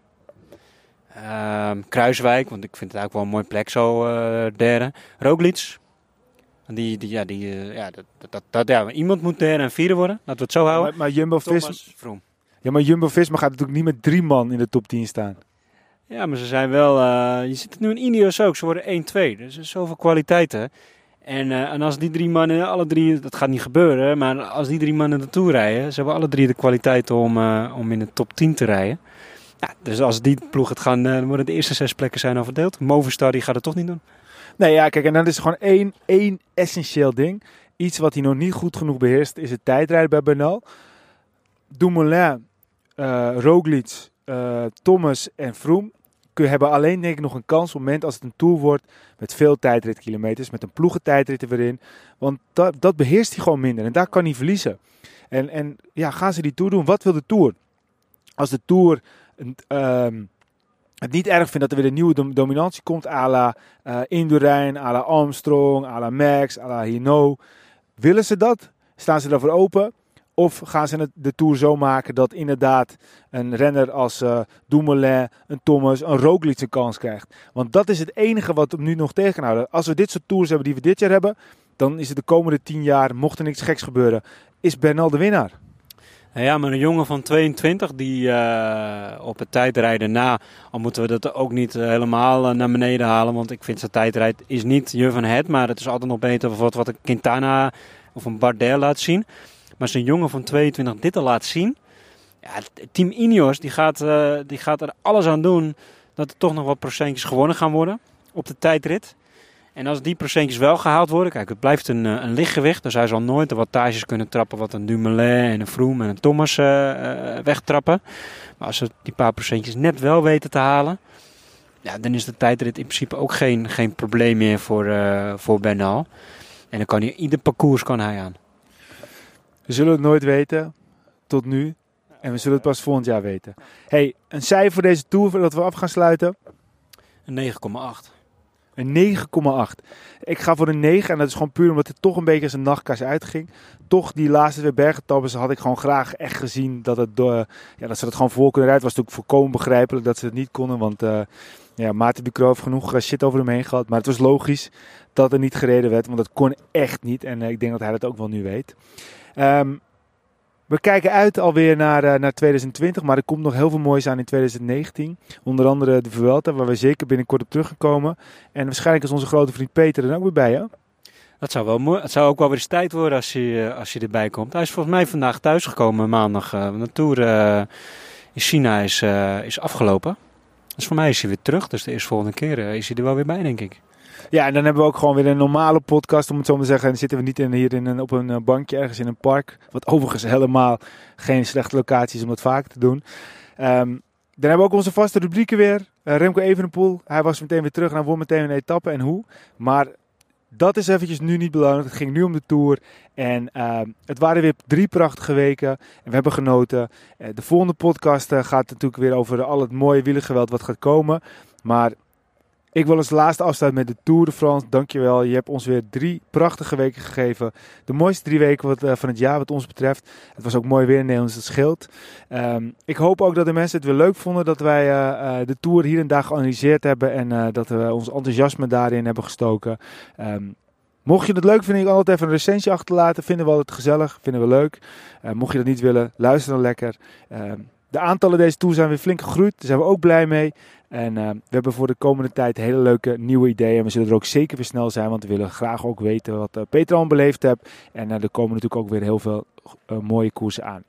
uh, Kruiswijk, want ik vind het ook wel een mooi plek zo, uh, derde. Roglic, die, die, ja, die, uh, ja, dat, dat, dat, ja, iemand moet derde en vierde worden. Laten we het zo houden. Maar, maar Jumbo-Visma ja, maar Jumbo-Visma gaat natuurlijk niet met drie man in de top 10 staan. Ja, maar ze zijn wel... Uh, je ziet het nu in Ineos ook. Ze worden 1-2. Dus er is zoveel kwaliteiten. En, uh, en als die drie mannen, alle drie... Dat gaat niet gebeuren. Maar als die drie mannen naartoe rijden... Ze hebben alle drie de kwaliteiten om, uh, om in de top 10 te rijden. Ja, dus als die ploeg het gaan... dan worden de eerste zes plekken zijn al verdeeld. Movistar die gaat het toch niet doen. Nee, ja, kijk, en dan is gewoon één, één essentieel ding. Iets wat hij nog niet goed genoeg beheerst, is het tijdrijden bij Bernal. Dumoulin, uh, Roglic, uh, Thomas en Froome hebben alleen denk ik nog een kans op het moment als het een Tour wordt met veel tijdritkilometers, met een ploegentijdrit erin. Want dat, dat beheerst hij gewoon minder en daar kan hij verliezen. En, en ja, gaan ze die Tour doen? Wat wil de Tour? Als de Tour um, het niet erg vindt dat er weer een nieuwe dominantie komt, à la uh, Indurain, à la Armstrong, à la Max, à la Hino. Willen ze dat? Staan ze daarvoor open? Of gaan ze de Tour zo maken dat inderdaad een renner als uh, een Thomas, een Roglic een kans krijgt? Want dat is het enige wat hem nu nog tegen kan houden. Als we dit soort Tours hebben die we dit jaar hebben, dan is het de komende tien jaar, mocht er niks geks gebeuren, is Bernal de winnaar. Ja, maar een jongen van 22 die uh, op het tijdrijden na, al moeten we dat ook niet uh, helemaal uh, naar beneden halen, want ik vind zijn tijdrijd is niet je van het, maar het is altijd nog beter wat, wat een Quintana of een Bardet laat zien. Maar zijn jongen van 22 dit al laat zien, ja, team Ineos die gaat, die gaat er alles aan doen dat er toch nog wat procentjes gewonnen gaan worden op de tijdrit. En als die procentjes wel gehaald worden, kijk, het blijft een, eh, een lichtgewicht. Dus hij zal nooit de wattages kunnen trappen wat een Dumoulin en een Froome en een Thomas uh, uh, wegtrappen. Maar als ze die paar procentjes net wel weten te halen, ja, dan is de tijdrit in principe ook geen, geen probleem meer voor, uh, voor Bernal. En dan kan hij, ieder parcours kan hij aan. We zullen het nooit weten, tot nu. En we zullen het pas volgend jaar weten. hey, een cijfer voor deze Tour, dat we af gaan sluiten? Een 9,8. Een 9,8. Ik ga voor een 9 en dat is gewoon puur omdat het toch een beetje als een nachtkas uitging. Toch die laatste twee bergetappes had ik gewoon graag echt gezien dat, het door, ja, dat ze dat gewoon voor kunnen rijden. Was natuurlijk volkomen begrijpelijk dat ze het niet konden, want uh, ja, Maarten Ducro heeft genoeg eh, shit over hem heen gehad. Maar het was logisch dat er niet gereden werd, want dat kon echt niet. En uh, ik denk dat hij dat ook wel nu weet. Um, we kijken uit alweer naar, uh, naar 2020, maar er komt nog heel veel moois aan in 2019. Onder andere de Vuelta, waar we zeker binnenkort op teruggekomen. En waarschijnlijk is onze grote vriend Peter er ook weer bij, hè? Dat zou wel. Het zou ook wel weer eens tijd worden als je, eh, als je erbij komt. Hij is volgens mij vandaag thuisgekomen maandag. Uh, de tour in China is, is afgelopen. Dus voor mij is hij weer terug. Dus de eerste volgende keer is hij er wel weer bij, denk ik. Ja, en dan hebben we ook gewoon weer een normale podcast, om het zo maar te zeggen. En zitten we niet in, hier in op een eh, bankje ergens in een park. Wat overigens helemaal geen slechte locatie is om dat vaak te doen. Um, dan hebben we ook onze vaste rubrieken weer. Uh, Remco Evenepoel, hij was meteen weer terug en hij won meteen een etappe en hoe. Maar dat is eventjes nu niet belangrijk. Het ging nu om de Tour. En uh, het waren weer drie prachtige weken. En we hebben genoten. Uh, de volgende podcast gaat natuurlijk weer over al het mooie wielengeweld wat gaat komen. Maar ik wil als laatste afsluiten met de Tour de France. Dankjewel. Je hebt ons weer drie prachtige weken gegeven. De mooiste drie weken wat, uh, van het jaar wat ons betreft. Het was ook mooi weer in Nederland, dat scheelt. Um, ik hoop ook dat de mensen het weer leuk vonden dat wij uh, uh, de Tour hier en daar geanalyseerd hebben. En dat we ons enthousiasme daarin hebben gestoken. Um, Mocht je het leuk vinden, ik altijd even een recensie achterlaten. Vinden we altijd gezellig, vinden we leuk. mocht je dat niet willen, luister dan lekker. De aantallen deze tour zijn weer flink gegroeid. Daar zijn we ook blij mee. En uh, we hebben voor de komende tijd hele leuke nieuwe ideeën. We zullen er ook zeker weer snel zijn, want we willen graag ook weten wat uh, Peter al beleefd hebt. En uh, er komen natuurlijk ook weer heel veel mooie koersen aan.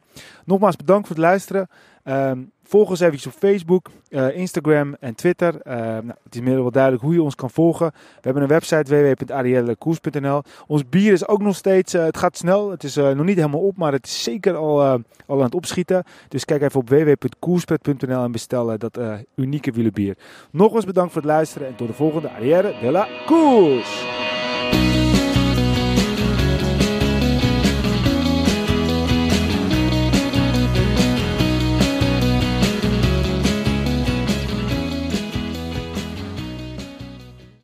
Nogmaals bedankt voor het luisteren. Um, volg ons even op Facebook, uh, Instagram en Twitter. Uh, nou, het is meer wel duidelijk hoe je ons kan volgen. We hebben een website www.ariellekoers.nl. Ons bier is ook nog steeds, uh, het gaat snel. Het is nog niet helemaal op, maar het is zeker al, al aan het opschieten. Dus kijk even op www.koerspet.nl en bestel dat unieke wielenbier. Nogmaals bedankt voor het luisteren en tot de volgende Arrière de la Koers.